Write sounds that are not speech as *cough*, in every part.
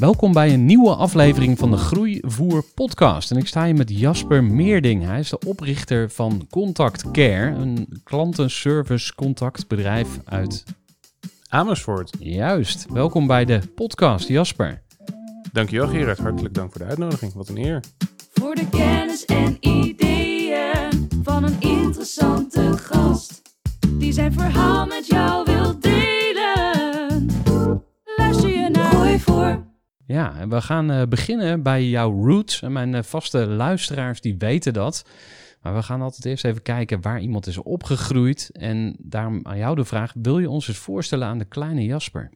Welkom bij een nieuwe aflevering van de Groeivoer podcast. En ik sta hier met Jasper Meerding. Hij is de oprichter van Contact Care, een klantenservice contactbedrijf uit Amersfoort. Juist. Welkom bij de podcast, Jasper. Dankjewel Gerard, hartelijk dank voor de uitnodiging. Wat een eer. Voor de kennis en ideeën van een interessante gast. Die zijn verhaal met jou wil delen. Luister je naar Gooi voor. Ja, we gaan eh, beginnen bij jouw roots. Mijn eh, vaste luisteraars die weten dat. Maar we gaan altijd eerst even kijken waar iemand is opgegroeid. En daarom aan jou de vraag, wil je ons eens voorstellen aan de kleine Jasper?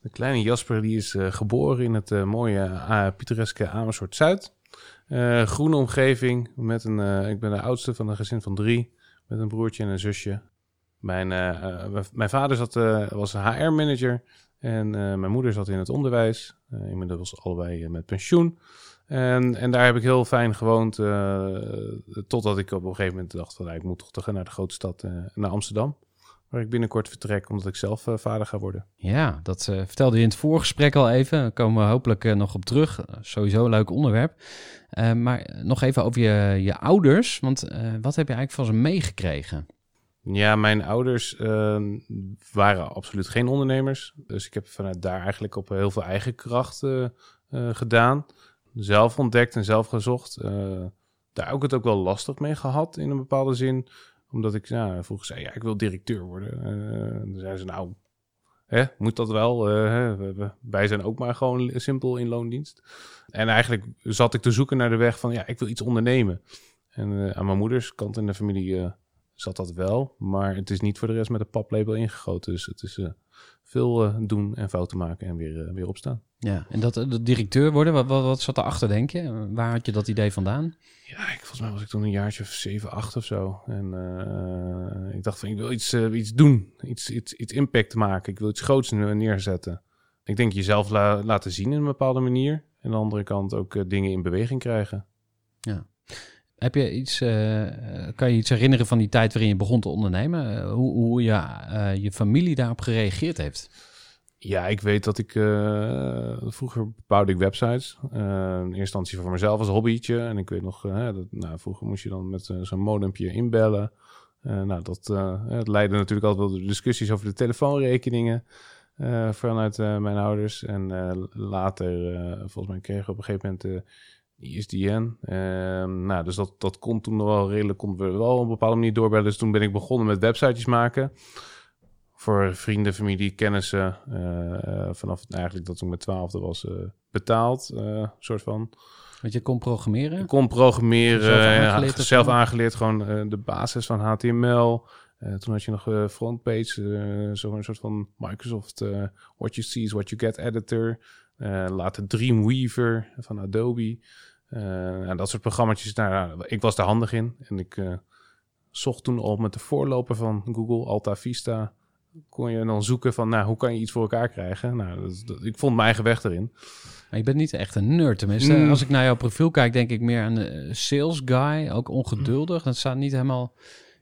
De kleine Jasper die is eh, geboren in het mooie pittoreske Amersfoort-Zuid. Groene omgeving. Met een, ik ben de oudste van een gezin van drie. Met een broertje en een zusje. Mijn, mijn- vader zat, was HR-manager. En eh, mijn moeder zat in het onderwijs. Eh, inmiddels allebei eh, met pensioen. En, en daar heb ik heel fijn gewoond. totdat ik op een gegeven moment dacht van... nou, ik moet toch terug naar de grote stad, naar Amsterdam. Waar ik binnenkort vertrek, omdat ik zelf vader ga worden. Ja, dat vertelde je in het voorgesprek al even. Daar komen we hopelijk nog op terug. Sowieso een leuk onderwerp. Maar nog even over je, je ouders. Want wat heb je eigenlijk van ze meegekregen? Ja, mijn ouders eh, waren absoluut geen ondernemers. Dus ik heb vanuit daar eigenlijk op heel veel eigen kracht eh, eh, gedaan. Zelf ontdekt en zelf gezocht. Eh, daar ook het ook wel lastig mee gehad in een bepaalde zin. Omdat ik ja, vroeger zei, ja, ik wil directeur worden. Dan zeiden ze, nou, hè, moet dat wel? Hè, wij zijn ook maar gewoon simpel in loondienst. En eigenlijk zat ik te zoeken naar de weg van, ja, ik wil iets ondernemen. En aan mijn moeders kant in de familie zat dat wel. Maar het is niet voor de rest met een paplepel ingegoten. Dus het is eh, veel eh, doen en fouten maken en weer, eh, weer opstaan. Ja, en dat, dat directeur worden, wat, wat, wat zat erachter, denk je? Waar had je dat idee vandaan? Ja, ik, volgens mij was ik toen een jaartje of 7, 8 of zo. En ik dacht van, ik wil iets, iets doen. Iets, iets, iets impact maken. Ik wil iets groots ne- neerzetten. Ik denk jezelf la- laten zien in een bepaalde manier. En aan de andere kant ook dingen in beweging krijgen. Heb je iets, eh, kan je iets herinneren van die tijd waarin je begon te ondernemen? Eh, hoe hoe ja, eh, je familie daarop gereageerd heeft? Ja, ik weet dat ik... vroeger bouwde ik websites. In eerste instantie voor mezelf als hobbytje. En ik weet nog, dat, nou, vroeger moest je dan met zo'n modempje inbellen. Nou, dat, het leidde natuurlijk altijd wel discussies over de telefoonrekeningen. vanuit mijn ouders. En later, volgens mij kregen we op een gegeven moment ISDN. Eh, nou, dus dat, dat kon toen nog wel redelijk, konden we wel op een bepaalde manier doorbellen. Dus toen ben ik begonnen met websitejes maken voor vrienden, familie, kennissen. eh, eh, vanaf eigenlijk dat ik met twaalfde was eh, betaald, soort van. Want je kon programmeren? Ik kon programmeren, Zelf aangeleerd zelf aangeleerd, gewoon de basis van HTML. Toen had je nog eh, frontpage, eh, zo'n soort van Microsoft What You See is What You Get editor. Later Dreamweaver van Adobe. Eh, en dat soort programma's. Nou, ik was daar handig in. En ik eh, zocht toen al met de voorloper van Google, Alta Vista. Kon je dan zoeken van, nou, hoe kan je iets voor elkaar krijgen? Nou, dat, dat- ik vond mijn eigen weg erin. Maar je bent niet echt een nerd, tenminste. Mm. Als ik naar jouw profiel kijk, denk ik meer aan de sales guy. Ook ongeduldig. Dat staat niet helemaal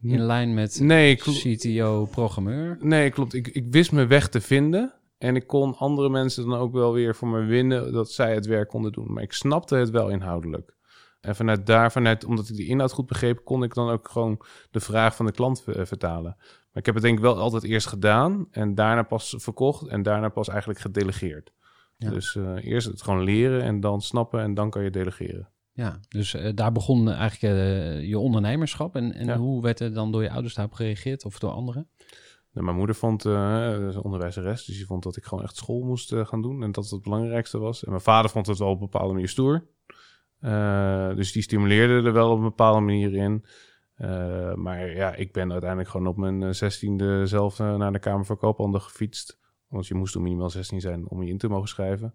in lijn met Nee, CTO-programmeur? nee klopt. Ik, ik wist mijn weg te vinden. En ik kon andere mensen dan ook wel weer voor me winnen dat zij het werk konden doen. Maar ik snapte het wel inhoudelijk. En vanuit daar, vanuit, omdat ik die inhoud goed begreep, kon ik dan ook gewoon de vraag van de klant eh, vertalen. Maar ik heb het denk ik wel altijd eerst gedaan en daarna pas verkocht en daarna pas eigenlijk gedelegeerd. Ja. Dus eh, eerst het gewoon leren en dan snappen en dan kan je delegeren. Ja, dus eh, daar begon eigenlijk je ondernemerschap. En, en Ja. hoe werd er dan door je ouders daarop gereageerd of door anderen? Nou, mijn moeder vond, is onderwijzeres, dus die vond dat ik gewoon echt school moest eh, gaan doen en dat het het belangrijkste was. En mijn vader vond het wel op een bepaalde manier stoer. Dus die stimuleerde er wel op een bepaalde manier in. Maar ja, ik ben uiteindelijk gewoon op mijn zestiende zelf naar de Kamer van Koophandel gefietst. Want je moest toen minimaal 16 zijn om je in te mogen schrijven.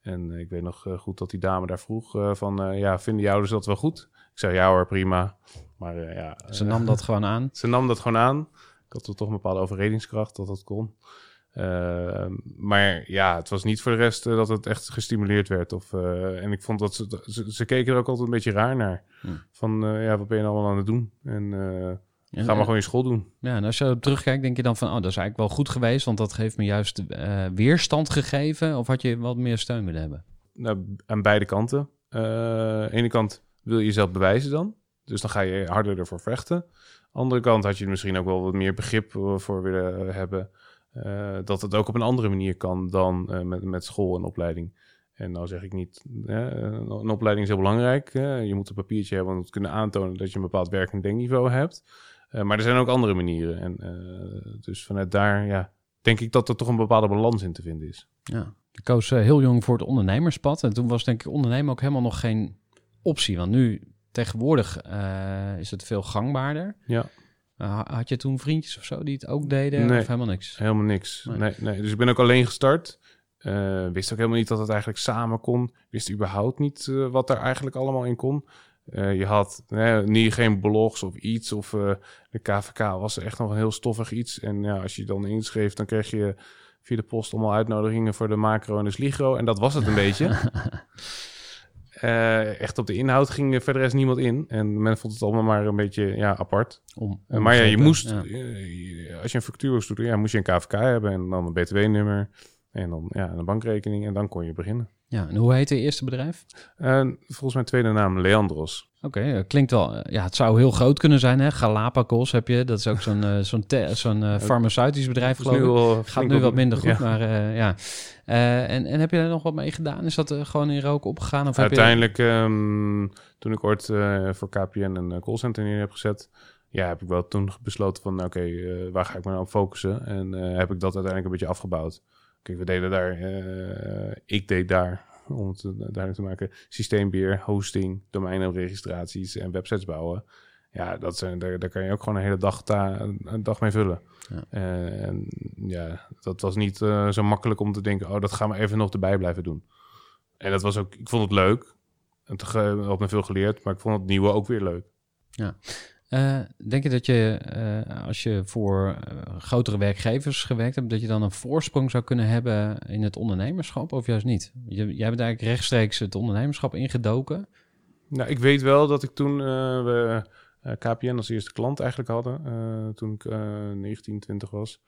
En ik weet nog goed dat die dame daar vroeg van, ja, vinden je ouders dat wel goed? Ik zei, ja hoor, prima. Maar ja... *laughs* Ze nam dat gewoon aan. ze nam dat gewoon aan. Ik had toch een bepaalde overredingskracht dat dat kon. Eh, maar ja, het was niet voor de rest eh, dat het echt gestimuleerd werd. Of, eh, en ik vond dat ze, ze, ze keken er ook altijd een beetje raar naar. Hm. Van, eh, ja, wat ben je nou allemaal aan het doen? En ga maar gewoon je school doen. Ja, en als je terugkijkt, denk je dan van, oh, dat is eigenlijk wel goed geweest, want dat heeft me juist weerstand gegeven. Of had je wat meer steun willen hebben? Nou, aan beide kanten. Aan de ene kant wil je jezelf bewijzen dan. Dus dan ga je harder ervoor vechten. Andere kant had je misschien ook wel wat meer begrip eh, voor willen hebben. eh, dat het ook op een andere manier kan dan eh, met, met school en opleiding. En nou zeg ik niet, hè, een opleiding is heel belangrijk. hè. je moet een papiertje hebben om te kunnen aantonen dat je een bepaald werkend denkniveau hebt. Eh, maar er zijn ook andere manieren. En eh, dus vanuit daar, ja, denk ik dat er toch een bepaalde balans in te vinden is. Ja. Ik koos eh, heel jong voor het ondernemerspad. En toen was denk ik ondernemen ook helemaal nog geen optie. Want nu, tegenwoordig, eh, is het veel gangbaarder. Ja. Eh, ha- had je toen vriendjes of zo die het ook deden? Nee. Of helemaal niks? Helemaal niks. Nee. Nee. Nee, Dus ik ben ook alleen gestart. Eh, wist ook helemaal niet dat het eigenlijk samen kon. Wist überhaupt niet wat er eigenlijk allemaal in kon. Je had niet, geen blogs of iets. Of de KVK was echt nog een heel stoffig iets. En ja, als je dan inschreef, dan kreeg je via de post allemaal uitnodigingen voor de macro en de sligro. En dat was het een *laughs* beetje. Eh, echt op de inhoud ging er verder rest niemand in. En men vond het allemaal maar een beetje ja, apart. Om, maar ja, je moest, Ja. eh, als je een factuur moest doen, ja, moest je een KVK hebben en dan een BTW-nummer en dan ja, een bankrekening en dan kon je beginnen. Ja, en hoe heet je eerste bedrijf? En volgens mijn tweede naam Leandros. Oké, eh, klinkt wel. eh, ja, het zou heel groot kunnen zijn, hè? Galapagos heb je. Dat is ook zo'n eh, zo'n *laughs* farmaceutisch bedrijf, geloof ik. Gaat nu wat minder goed, ja. maar ja. En, en heb je er nog wat mee gedaan? Is dat gewoon in rook opgegaan? Of heb je... Uiteindelijk, ehm, toen ik ooit voor KPN een callcenter neer heb gezet, ja, heb ik wel toen besloten van, oké, waar ga ik me nou op focussen? En heb ik dat uiteindelijk een beetje afgebouwd. Kijk, we deden daar, eh, ik deed daar, om het duidelijk te maken, systeembeheer, hosting, domeinregistraties en websites bouwen. Ja, dat zijn, daar, daar kan je ook gewoon een hele dag, ta- een dag mee vullen. Ja. Eh, en ja, dat was niet eh, zo makkelijk om te denken, oh, dat gaan we even nog erbij blijven doen. En dat was ook, ik vond het leuk. En eh, had me veel geleerd, maar ik vond het nieuwe ook weer leuk. Eh, denk je dat je, eh, als je voor eh, grotere werkgevers gewerkt hebt, dat je dan een voorsprong zou kunnen hebben in het ondernemerschap of juist niet? Je, jij bent eigenlijk rechtstreeks het ondernemerschap ingedoken. Nou, ik weet wel dat ik toen we KPN als eerste klant eigenlijk hadden, toen ik eh 19, 20 was,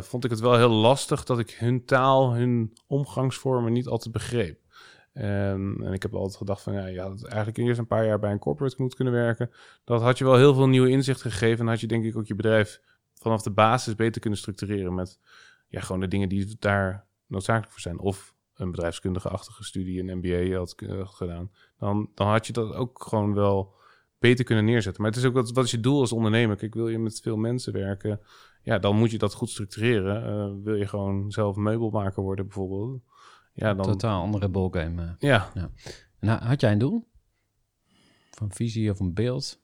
vond ik het wel heel lastig dat ik hun taal, hun omgangsvormen niet altijd begreep. En, en ik heb altijd gedacht van, ja, je had eigenlijk eerst een paar jaar bij een corporate moeten kunnen werken. Dat had je wel heel veel nieuwe inzicht gegeven en had je denk ik ook je bedrijf vanaf de basis beter kunnen structureren met ja, gewoon de dingen die daar noodzakelijk voor zijn. Of een bedrijfskundige-achtige studie, een MBA had gedaan dan, dan had je dat ook gewoon wel beter kunnen neerzetten. Maar het is ook wat, wat is je doel als ondernemer? Kijk, wil je met veel mensen werken? Ja, dan moet je dat goed structureren. Eh, wil je gewoon zelf meubelmaker worden bijvoorbeeld? Ja, dan... Totaal andere ballgame. eh. Ja, En ha- had jij een doel? Van visie of een beeld?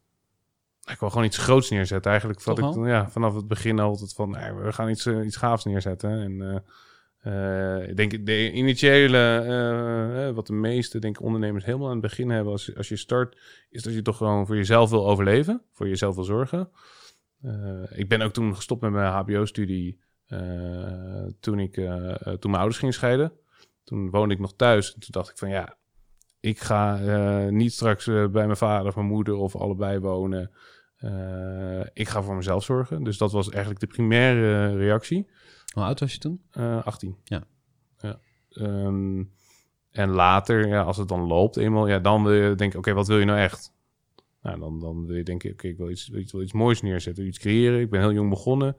ik wil gewoon iets groots neerzetten. Eigenlijk Toch ik, ja, vanaf het begin altijd van, we gaan iets, eh, iets gaafs neerzetten. En eh, ik denk de initiële, wat de meeste denk ik, ondernemers helemaal aan het begin hebben als, als je start, is dat je toch gewoon voor jezelf wil overleven, voor jezelf wil zorgen. Ik ben ook toen gestopt met mijn HBO-studie toen, ik, toen mijn ouders gingen scheiden. Toen woonde ik nog thuis en toen dacht ik van ja, ik ga eh, niet straks eh, bij mijn vader of mijn moeder of allebei wonen. Eh, ik ga voor mezelf zorgen. Dus dat was eigenlijk de primaire reactie. Hoe oud was je toen? Eh 18. Ja. ja. Ehm, en later, ja, als het dan loopt eenmaal, ja, dan wil je denken, oké, wat wil je nou echt? Nou, dan, dan wil je denken, oké, ik wil iets, ik wil iets moois neerzetten, iets creëren. Ik ben heel jong begonnen.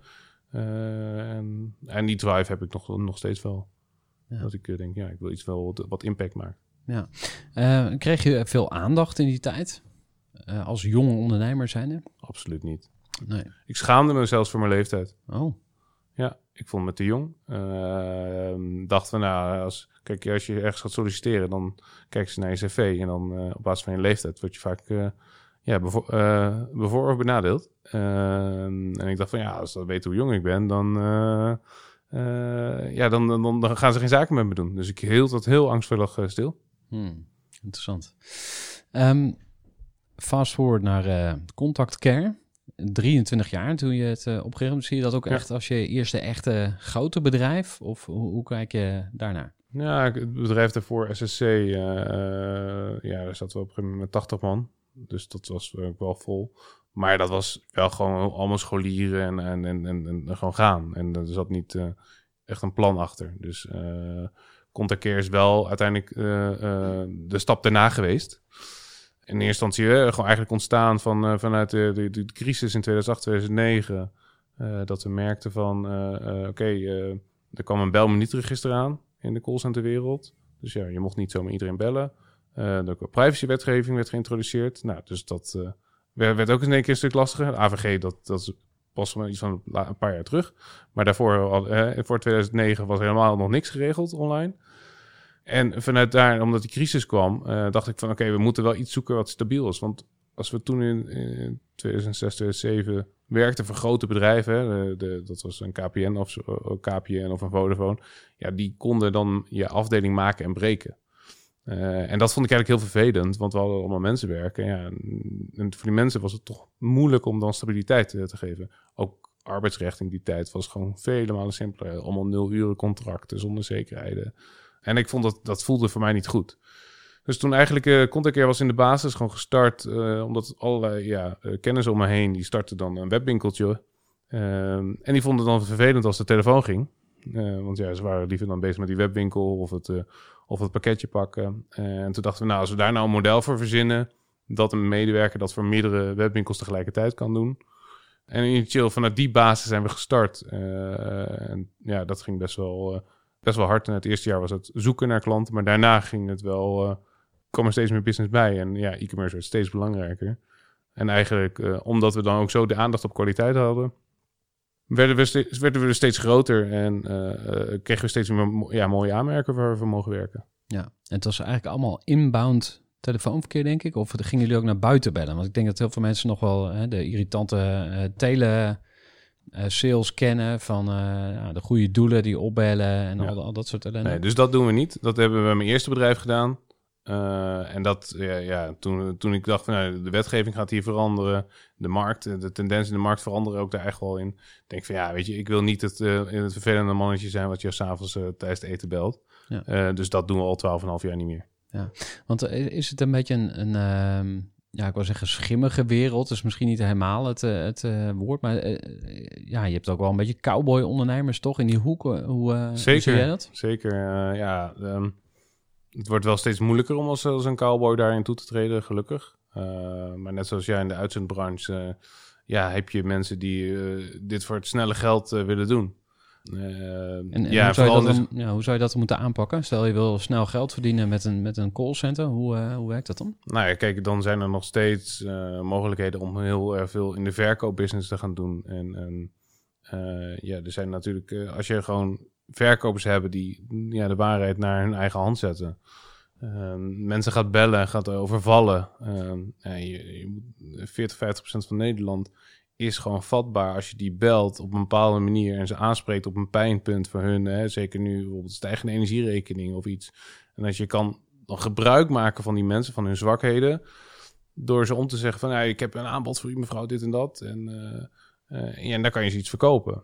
En, en die drive heb ik nog, nog steeds wel. Dat ik eh, denk, ja, ik wil iets wel wat, wat impact maken. Ja. Eh, kreeg je veel aandacht in die tijd? Eh, als jonge ondernemer zijnde? Absoluut niet. Nee. Ik schaamde me zelfs voor mijn leeftijd. Oh, Ja, ik vond me te jong. Ehm, dacht van, nou, als, kijk, als je ergens gaat solliciteren, dan kijken ze naar je cv. En dan op basis van je leeftijd word je vaak ja, bevo bevoor of benadeeld. Ehm, en ik dacht van, ja, als ze weten hoe jong ik ben, dan, eh, ja, dan, dan, dan gaan ze geen zaken met me doen. Dus ik hield dat heel angstvullig eh, stil. hmm. interessant. Ehm, fast forward naar eh, Contact Care. 23 jaar toen je het uh, opgericht. Zie je dat ook Ja. echt als je eerste echte grote bedrijf? Of hoe, hoe kijk je daarnaar? Ja, het bedrijf daarvoor, SSC, ja, daar zaten we op een gegeven moment met 80 man. Dus dat was wel vol. Maar dat was wel gewoon allemaal scholieren en, en, en, en, gewoon gaan. En er zat niet eh, echt een plan achter. Dus Care is wel uiteindelijk eh, de stap daarna geweest. In eerste instantie gewoon eigenlijk ontstaan van, vanuit de, de, de crisis in 2008, 2009. eh, dat we merkten van, oké, er kwam een belminuutregister aan in de callcenterwereld. Dus ja, je mocht niet zomaar iedereen bellen. Eh de privacywetgeving werd geïntroduceerd. Nou, dus dat werd, ook in één keer een stuk lastiger. AVG, dat, dat is pas iets van een paar jaar terug. Maar daarvoor, voor 2009, was helemaal nog niks geregeld online. En vanuit daar, omdat die crisis kwam, eh, dacht ik van oké, we moeten wel iets zoeken wat stabiel is. Want als we toen in, in 2006, 2007 werkten voor grote bedrijven, de, dat was een KPN of, eh, KPN of een Vodafone, ja, die konden dan je afdeling maken en breken. Eh, en dat vond ik eigenlijk heel vervelend, want we hadden allemaal mensen werken. Ja, en voor die mensen was het toch moeilijk om dan stabiliteit eh, te geven. Ook arbeidsrecht in die tijd was gewoon vele malen simpeler. Allemaal nul uren contracten zonder zekerheden. En ik vond dat dat voelde voor mij niet goed. Dus toen eigenlijk eh Contact Care was in de basis gewoon gestart, eh, omdat allerlei ja, eh, kennis om me heen, die startte dan een webwinkeltje. Ehm, en die vonden het dan vervelend als de telefoon ging. Eh, want ja, ze waren liever dan bezig met die webwinkel of het, eh, of het pakketje pakken. en toen dachten we, nou, als we daar nou een model voor verzinnen, dat een medewerker dat voor meerdere webwinkels tegelijkertijd kan doen. En initieel vanuit die basis zijn we gestart. Eh, en ja, dat ging best wel, eh, best wel hard. En het eerste jaar was het zoeken naar klanten, maar daarna ging het wel, eh kwam er steeds meer business bij. En ja, e-commerce werd steeds belangrijker. En eigenlijk, eh, omdat we dan ook zo de aandacht op kwaliteit hadden, werden we, steeds, werden we er steeds groter en eh, eh, kregen we steeds meer ja, mooie aanmerken waar we voor mogen werken. Ja, en het was eigenlijk allemaal inbound telefoonverkeer, denk ik. Of gingen jullie ook naar buiten bellen? Want ik denk dat heel veel mensen nog wel hè, de irritante eh, tele sales kennen van de goede doelen die opbellen en Ja. al, al dat soort ellende. Nee, dus dat doen we niet. Dat hebben we bij mijn eerste bedrijf gedaan. Eh, en dat, ja, ja toen, toen ik dacht van nou, de wetgeving gaat hier veranderen, de markt, eh, de tendens in de markt veranderen ook daar echt wel in. Ik denk van ja, weet je, ik wil niet het, eh, het vervelende mannetje zijn wat je s'avonds uh, tijdens het eten belt. Ja. Eh, dus dat doen we al 12,5 jaar niet meer. Want eh, is het een beetje een, een ehm, ja, ik wil zeggen schimmige wereld. Dat is misschien niet helemaal het, eh, het eh, woord, maar eh, eh, ja, je hebt ook wel een beetje cowboy-ondernemers toch in die hoek. Hoe, eh, hoe Zeker. zie jij dat? Zeker, eh, ja. ehm, het wordt wel steeds moeilijker om als, als een cowboy daarin toe te treden, gelukkig. Eh, maar net zoals jij in de uitzendbranche, eh, ja, heb je mensen die eh, dit voor het snelle geld willen doen. En, en ja, hoe, zou je dat dus- dan, ja, hoe zou je dat moeten aanpakken? Stel je wil snel geld verdienen met een, met een callcenter. Hoe, hoe werkt dat dan? Nou ja, kijk, dan zijn er nog steeds mogelijkheden om heel erg veel in de verkoopbusiness te gaan doen. En, en ja, er zijn natuurlijk, als je gewoon verkopers hebben die ja, de waarheid naar hun eigen hand zetten. Ehm, mensen gaat bellen, gaat overvallen. Ehm, je, moet, 40, 50 procent van Nederland is gewoon vatbaar als je die belt op een bepaalde manier en ze aanspreekt op een pijnpunt voor hun. Hè, zeker nu bijvoorbeeld stijgende energierekening of iets. En als je kan dan gebruik maken van die mensen, van hun zwakheden, door ze om te zeggen van, ik heb een aanbod voor u mevrouw, dit en dat. En, eh, eh, ja, en daar kan je ze iets verkopen.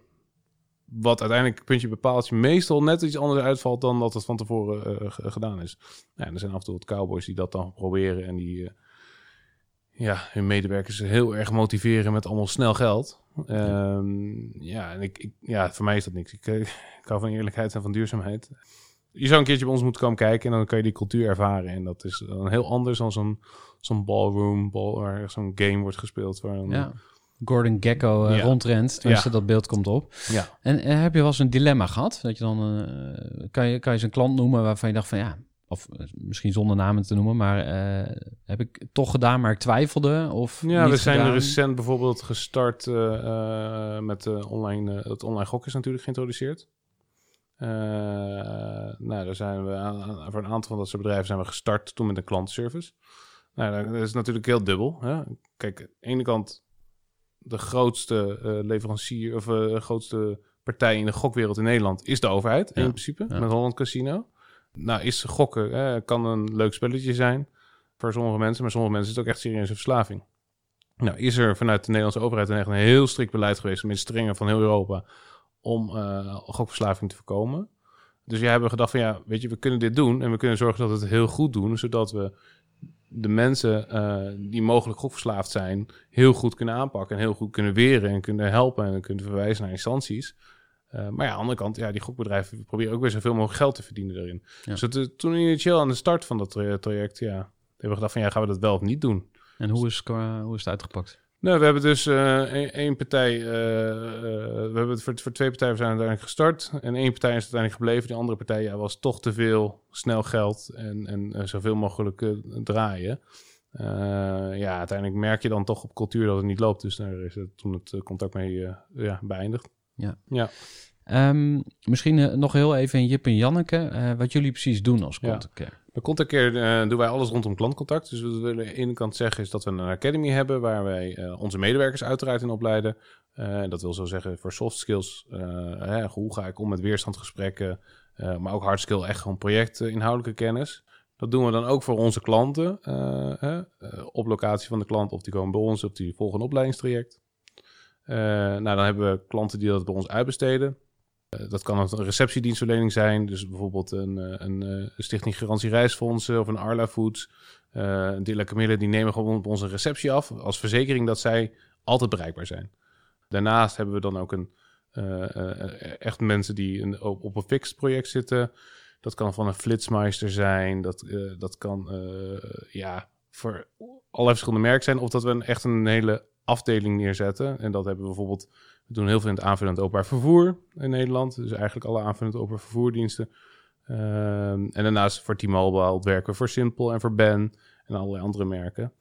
Wat uiteindelijk puntje bepaalt je meestal net iets anders uitvalt dan dat het van tevoren eh, gedaan is. Ja, en er zijn af en toe wat cowboys die dat dan proberen en die, eh, ja, hun medewerkers heel erg motiveren met allemaal snel geld. Ehm, ja, en ik, ik, ja, voor mij is dat niks. Ik, eh, *laughs* ik hou van eerlijkheid en van duurzaamheid. Je zou een keertje bij ons moeten komen kijken en dan kan je die cultuur ervaren. En dat is dan heel anders dan zo'n zo'n ballroom, ball, waar zo'n game wordt gespeeld. Waar Ja. Gordon Gekko uh, Ja. rondrent, tenminste dat beeld komt op. ja. En eh, heb je wel eens een dilemma gehad? Dat je dan, eh, kan, je, kan je eens een klant noemen waarvan je dacht van ja, of eh, misschien zonder namen te noemen, maar eh, heb ik toch gedaan, maar ik twijfelde? Of Ja, we zijn gedaan? recent bijvoorbeeld gestart eh, eh, met eh, online, eh, het online gok is natuurlijk geïntroduceerd. Eh, nou, daar zijn we aan, voor een aantal van dat soort bedrijven zijn we gestart toen met een klantenservice. Nou, dat is natuurlijk heel dubbel. Hè? Kijk, aan de ene kant de grootste eh, leverancier of eh, grootste partij in de gokwereld in Nederland is de overheid Ja, in principe ja. met Holland Casino. Nou, is gokken kan een leuk spelletje zijn voor sommige mensen, maar sommige mensen is het ook echt serieuze verslaving. Nou, is er vanuit de Nederlandse overheid een echt een heel strikt beleid geweest, met strenger van heel Europa, om eh gokverslaving te voorkomen. Dus jij hebben gedacht van ja, weet je, we kunnen dit doen en we kunnen zorgen dat we het heel goed doen, zodat we de mensen eh, die mogelijk gokverslaafd zijn heel goed kunnen aanpakken en heel goed kunnen weren en kunnen helpen en kunnen verwijzen naar instanties. Eh, maar ja, aan de andere kant, ja, die gokbedrijven proberen ook weer zoveel mogelijk geld te verdienen daarin. Ja. Dus het, eh, toen initieel aan de start van dat tra- traject, ja, hebben we gedacht van ja, gaan we dat wel of niet doen? En hoe is, hoe is het uitgepakt? Nou, we hebben dus eh, één één partij, eh, eh, we hebben het voor, voor twee partijen zijn uiteindelijk gestart. En één partij is uiteindelijk gebleven. Die andere partij ja, was toch te veel snel geld en, en zoveel mogelijk draaien. Ja, uiteindelijk merk je dan toch op cultuur dat het niet loopt. Dus daar is het toen het contact mee ja, beëindigd. Ehm, misschien nog heel even in Jip en Janneke, wat jullie precies doen als Ja. Care. Bij Contact Care eh, doen wij alles rondom klantcontact. Dus wat we aan de ene kant zeggen is dat we een academy hebben... waar wij eh, onze medewerkers uiteraard in opleiden. Eh, dat wil zo zeggen voor soft skills. hè, hoe ga ik om met weerstandgesprekken... maar ook hard skill, echt gewoon projectinhoudelijke kennis. Dat doen we dan ook voor onze klanten. hè, op locatie van de klant of die komen bij ons... of die volgen een opleidingstraject. Nou, dan hebben we klanten die dat bij ons uitbesteden. Eh, dat kan een receptiedienstverlening zijn. Dus bijvoorbeeld een, eh, eh, een Stichting Garantie Reisfondsen of een Arla Foods. Camille, die nemen gewoon op onze receptie af als verzekering dat zij altijd bereikbaar zijn. Daarnaast hebben we dan ook een, echt mensen die op, een fixed project zitten. Dat kan van een flitsmeister zijn. Dat, dat kan ja, voor allerlei verschillende merken zijn. Of dat we een, echt een hele afdeling neerzetten. En dat hebben we bijvoorbeeld we doen heel veel in het aanvullend openbaar vervoer in Nederland. Dus eigenlijk alle aanvullend openbaar vervoerdiensten. Ehm, en daarnaast voor T-Mobile werken we voor Simpel en voor Ben en allerlei andere merken.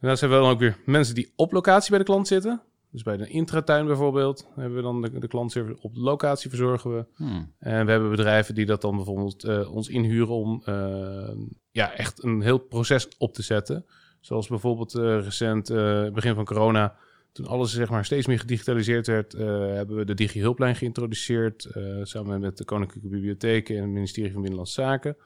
Daarnaast hebben we dan ook weer mensen die op locatie bij de klant zitten. Dus bij de intratuin bijvoorbeeld hebben we dan de, de klantservice op locatie verzorgen we. Hmm. En we hebben bedrijven die dat dan bijvoorbeeld eh, ons inhuren om eh, ja, echt een heel proces op te zetten. Zoals bijvoorbeeld eh, recent, eh, begin van corona, toen alles zeg maar steeds meer gedigitaliseerd werd, eh, hebben we de Digi-hulplijn geïntroduceerd. eh, samen met de Koninklijke Bibliotheek en het ministerie van Binnenlandse Zaken.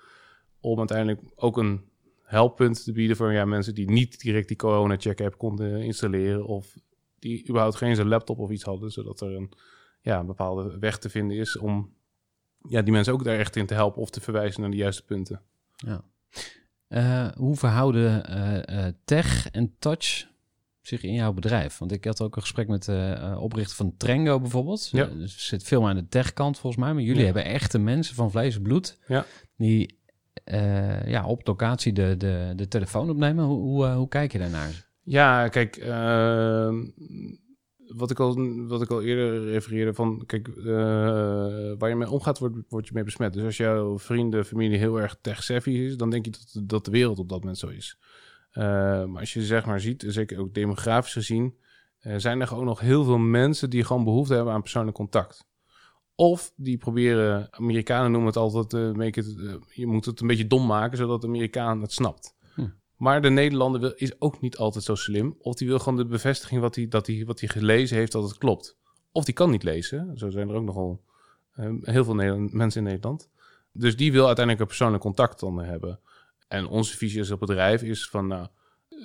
Om uiteindelijk ook een helppunt te bieden voor ja, mensen die niet direct die corona-check-app konden installeren. Of die überhaupt geen zo'n laptop of iets hadden, zodat er een ja, bepaalde weg te vinden is om ja, die mensen ook daar echt in te helpen of te verwijzen naar de juiste punten. Ja. Eh, hoe verhouden tech en touch zich in jouw bedrijf? Want ik had ook een gesprek met de eh, oprichter van Trengo bijvoorbeeld. Ja. Eh, dus er zit veel aan de techkant volgens mij. Maar jullie Ja. hebben echte mensen van vlees en bloed. Ja. Die eh, ja, op locatie de, de, de telefoon opnemen. Hoe, hoe, eh, hoe kijk je daarnaar? Ja, kijk, ehm, wat, ik al, wat ik al eerder refereerde van, kijk, eh, waar je mee omgaat, word, word je mee besmet. Dus als jouw vrienden, familie heel erg tech-savvy is, dan denk je dat, dat de wereld op dat moment zo is. Eh, maar als je zeg maar ziet, zeker ook demografisch gezien, eh, zijn er gewoon nog heel veel mensen die gewoon behoefte hebben aan persoonlijk contact. Of die proberen, Amerikanen noemen het altijd, make it, eh, je moet het een beetje dom maken, zodat de Amerikaan het snapt. Hm. Maar de Nederlander wil, is ook niet altijd zo slim. Of die wil gewoon de bevestiging wat hij, dat hij, wat hij gelezen heeft, dat het klopt. Of die kan niet lezen. Zo zijn er ook nogal heel veel Nederland, mensen in Nederland. Dus die wil uiteindelijk een persoonlijk contact dan hebben. En onze visie als bedrijf is van nou,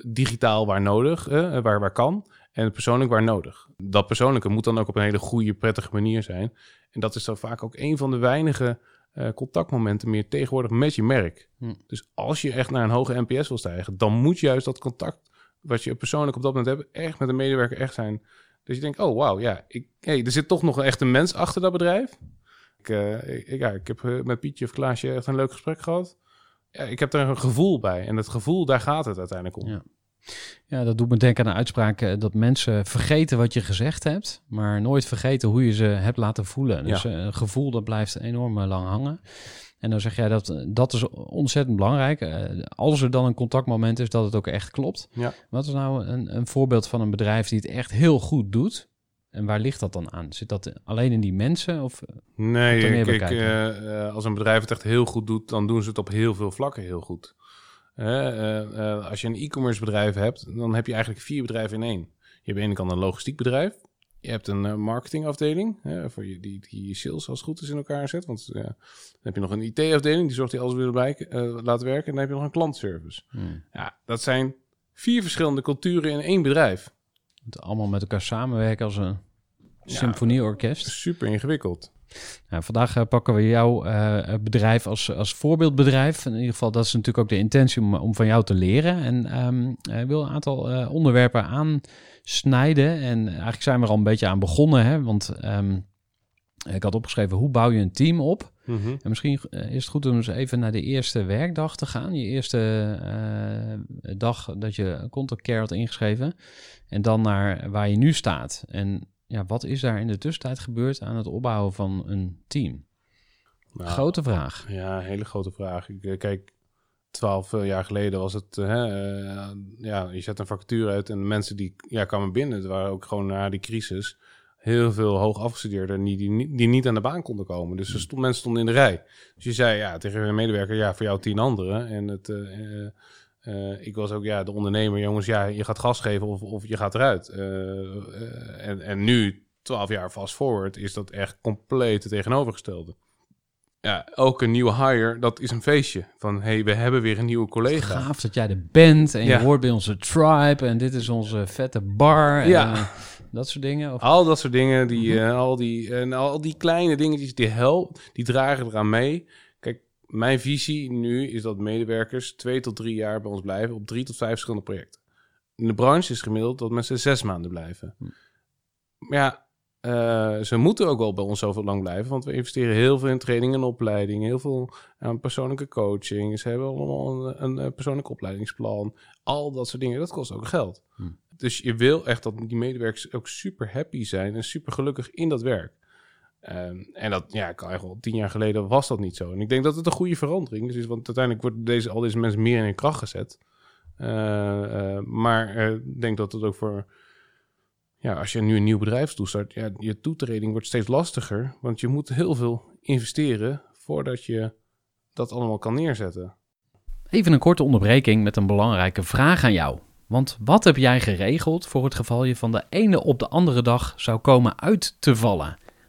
digitaal waar nodig, eh, waar, waar kan. En persoonlijk waar nodig. Dat persoonlijke moet dan ook op een hele goede, prettige manier zijn. En dat is dan vaak ook een van de weinige eh, contactmomenten meer tegenwoordig met je merk. Hm. Dus als je echt naar een hoge NPS wil stijgen, dan moet juist dat contact wat je persoonlijk op dat moment hebt, echt met een medewerker echt zijn. Dus je denkt, oh wauw, ja, ik, hey, er zit toch nog echt een mens achter dat bedrijf. Ik, eh, ik, ja, ik heb eh, met Pietje of Klaasje echt een leuk gesprek gehad. Ja, ik heb daar een gevoel bij. En dat gevoel, daar gaat het uiteindelijk om. Ja. Ja, dat doet me denken aan de uitspraak eh, dat mensen vergeten wat je gezegd hebt, maar nooit vergeten hoe je ze hebt laten voelen. Dus Ja. eh, een gevoel dat blijft enorm eh, lang hangen. En dan zeg jij dat dat is ontzettend belangrijk. Als er dan een contactmoment is, dat het ook echt klopt. Ja. Wat is nou een, een voorbeeld van een bedrijf die het echt heel goed doet? En waar ligt dat dan aan? Zit dat alleen in die mensen? Of, eh, Nee, kijk, eh, als een bedrijf het echt heel goed doet, dan doen ze het op heel veel vlakken heel goed. Als je een e-commerce bedrijf hebt, dan heb je eigenlijk vier bedrijven in één. Je hebt aan de ene kant een logistiek bedrijf. Je hebt een marketingafdeling, voor je, die, die je sales als het goed is in elkaar zet. Want dan heb je nog een IT-afdeling, die zorgt die alles weer bij eh, laat werken. En dan heb je nog een klantservice. hmm, Ja, dat zijn vier verschillende culturen in één bedrijf. het allemaal met elkaar samenwerken als een. Symfonieorkest? Super ingewikkeld. Nou, vandaag eh, pakken we jouw eh, bedrijf als, als voorbeeldbedrijf. In ieder geval, dat is natuurlijk ook de intentie om, om van jou te leren. En ehm, eh, ik wil een aantal onderwerpen aansnijden. En eigenlijk zijn we er al een beetje aan begonnen. Hè? Want ehm, ik had opgeschreven, hoe bouw je een team op? Mhm. En misschien is het goed om eens even naar de eerste werkdag te gaan. Je eerste dag dat je contact care had ingeschreven. En dan naar waar je nu staat. En ja, wat is daar in de tussentijd gebeurd aan het opbouwen van een team? Nou, Grote vraag. Ja, hele grote vraag. Ik, eh, kijk, twaalf eh, jaar geleden was het... eh, hè, ja, je zet een vacature uit en de mensen die ja, kwamen binnen... het waren ook gewoon na die crisis... heel veel hoog afgestudeerden die, die, niet- die niet aan de baan konden komen. Dus er stond, mensen stonden in de rij. Dus je zei ja, tegen een medewerker... ja, voor jou tien anderen. En het... eh, ik was ook ja, de ondernemer, jongens. Ja, je gaat gas geven of, of je gaat eruit. Eh, eh, en, en nu, twaalf jaar fast forward, is dat echt compleet het tegenovergestelde ja, elke nieuwe hire, dat is een feestje. Van, hey, we hebben weer een nieuwe collega. Gaaf dat jij er bent en je hoort bij onze tribe en dit is onze vette bar en Ja. dat soort dingen. Of, Al dat soort dingen, die, eh, al, die, en al die kleine dingetjes, die helpen, die dragen eraan mee. Mijn visie nu is dat medewerkers twee tot drie jaar bij ons blijven op drie tot vijf verschillende projecten. In de branche is gemiddeld dat mensen zes maanden blijven. Maar ja, eh, ze moeten ook wel bij ons zoveel lang blijven, want we investeren heel veel in training en opleiding, heel veel aan persoonlijke coaching. Ze hebben allemaal een, een, eh, persoonlijk opleidingsplan. Al dat soort dingen, dat kost ook geld. Hm. Dus je wil echt dat die medewerkers ook super happy zijn en super gelukkig in dat werk. Ehm, en dat, ja, kan echt wel tien jaar geleden was dat niet zo. En ik denk dat het een goede verandering is, want uiteindelijk worden deze, al deze mensen meer in hun kracht gezet. Eh, eh, maar eh, ik denk dat het ook voor, ja, als je nu een nieuw bedrijf toestart, ja, je toetreding wordt steeds lastiger, want je moet heel veel investeren voordat je dat allemaal kan neerzetten. Even een korte onderbreking met een belangrijke vraag aan jou. Want wat heb jij geregeld voor het geval je van de ene op de andere dag zou komen uit te vallen?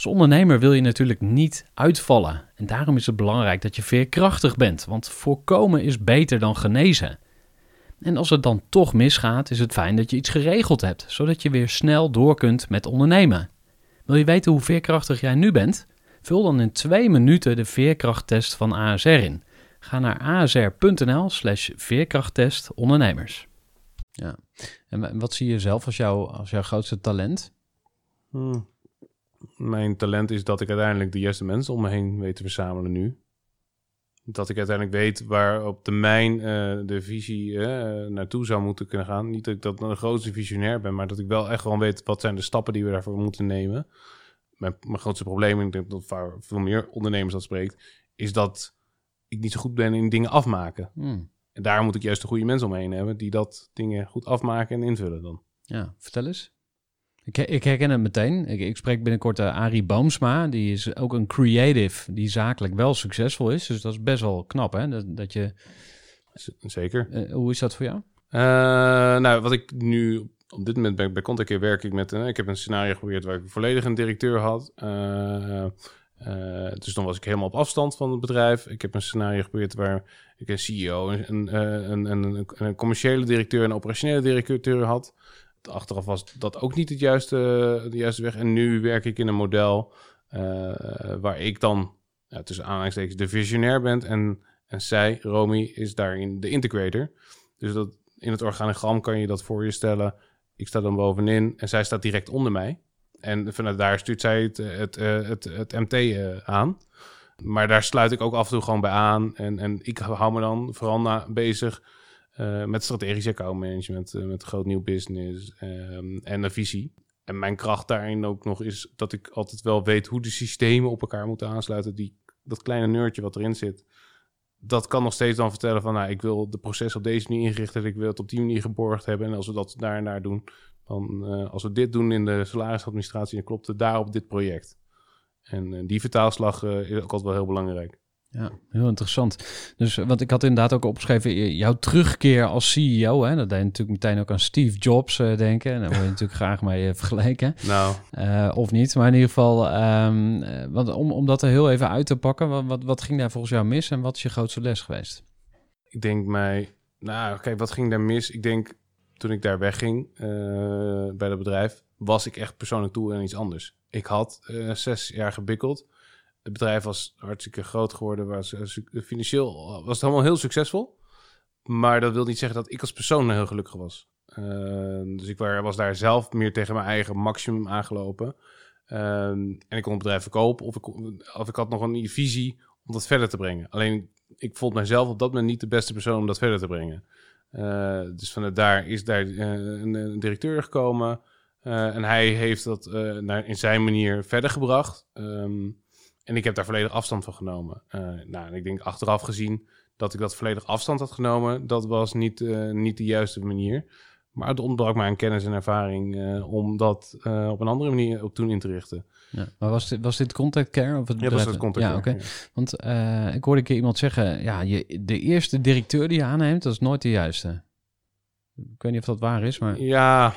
Als ondernemer wil je natuurlijk niet uitvallen. En daarom is het belangrijk dat je veerkrachtig bent, want voorkomen is beter dan genezen. En als het dan toch misgaat, is het fijn dat je iets geregeld hebt, zodat je weer snel door kunt met ondernemen. Wil je weten hoe veerkrachtig jij nu bent? Vul dan in twee minuten de veerkrachttest van ASR in. Ga naar asr.nl slash veerkrachttest ondernemers. Ja, en wa- wat zie je zelf als, jouw als jouw grootste talent? Hmm. Mijn talent is dat ik uiteindelijk de juiste mensen om me heen weet te verzamelen nu. Dat ik uiteindelijk weet waar op termijn eh, de visie eh, naartoe zou moeten kunnen gaan. Niet dat ik dat de grootste visionair ben, maar dat ik wel echt gewoon weet wat zijn de stappen die we daarvoor moeten nemen. Mijn, mijn grootste probleem, en ik denk dat waar veel meer ondernemers dat spreekt, is dat ik niet zo goed ben in dingen afmaken. Hmm, En daar moet ik juist de goede mensen omheen hebben die dat dingen goed afmaken en invullen dan. ja, vertel eens. Ik, ik herken het meteen. Ik, ik spreek binnenkort uh, Arie Boomsma. Die is ook een creative die zakelijk wel succesvol is. Dus dat is best wel knap, hè? Dat, dat je, Z- Zeker. eh, hoe is dat voor jou? Eh, nou, wat ik nu op dit moment bij, bij Contactcare werk ik met... een ik heb een scenario geprobeerd waar ik volledig een directeur had. Dus dan was ik helemaal op afstand van het bedrijf. Ik heb een scenario geprobeerd waar ik een CEO, een, een, een commerciële directeur en een operationele directeur had. Achteraf was dat ook niet het juiste, de juiste weg. En nu werk ik in een model uh, waar ik dan ja, tussen aanhalingstekens de visionair ben. En, en zij, Romy, is daarin de integrator. Dus dat, in het organigram kan je dat voor je stellen. Ik sta dan bovenin en zij staat direct onder mij. En vanuit daar stuurt zij het, het, het, het, het MT aan. Maar daar sluit ik ook af en toe gewoon bij aan. En, en ik hou me dan vooral na, bezig uh, met strategisch accountmanagement, uh, met groot nieuw business um, en een visie. En mijn kracht daarin ook nog is dat ik altijd wel weet hoe de systemen op elkaar moeten aansluiten. Die, dat kleine neurtje wat erin zit, dat kan nog steeds dan vertellen van... nou, ik wil de proces op deze manier inrichten, ik wil het op die manier geborgd hebben. En als we dat daar en daar doen, dan uh, als we dit doen in de salarisadministratie... dan klopt het daar op dit project. En die vertaalslag is ook altijd wel heel belangrijk. Ja, heel interessant. Dus want ik had inderdaad ook opgeschreven jouw terugkeer als CEO. Hè? Dat deed je natuurlijk meteen ook aan Steve Jobs uh, denken. En daar word je *laughs* natuurlijk graag mee uh, vergeleken. Nou. Uh, of niet. Maar in ieder geval, um, want om, om dat er heel even uit te pakken. Wat, wat, wat ging daar volgens jou mis en wat is je grootste les geweest? Ik denk mij, nou kijk, wat ging daar mis? Ik denk toen ik daar wegging bij dat bedrijf, was ik echt persoonlijk toe en iets anders. Ik had zes jaar gebikkeld het bedrijf was hartstikke groot geworden. Was, financieel was het allemaal heel succesvol. Maar dat wil niet zeggen dat ik als persoon heel gelukkig was. Uh, dus ik was daar zelf meer tegen mijn eigen maximum aangelopen. Uh, en ik kon het bedrijf verkopen. Of ik, ik had nog een visie om dat verder te brengen. Alleen ik vond mijzelf op dat moment niet de beste persoon om dat verder te brengen. Dus vanuit daar is daar een, een, directeur gekomen. en hij heeft dat naar, in zijn manier verder gebracht. Um, en ik heb daar volledig afstand van genomen. Uh, nou, en ik denk achteraf gezien dat ik dat volledig afstand had genomen, dat was niet, uh, niet de juiste manier. Maar het ontbrak mij aan kennis en ervaring uh, om dat op een andere manier op toen in te richten. Ja, maar was dit, was dit contact care? Of het ja, was het contact ja, care. Okay. Ja. Want ik hoorde een keer iemand zeggen, ja, je, de eerste directeur die je aanneemt, dat is nooit de juiste. Ik weet niet of dat waar is, maar... Ja,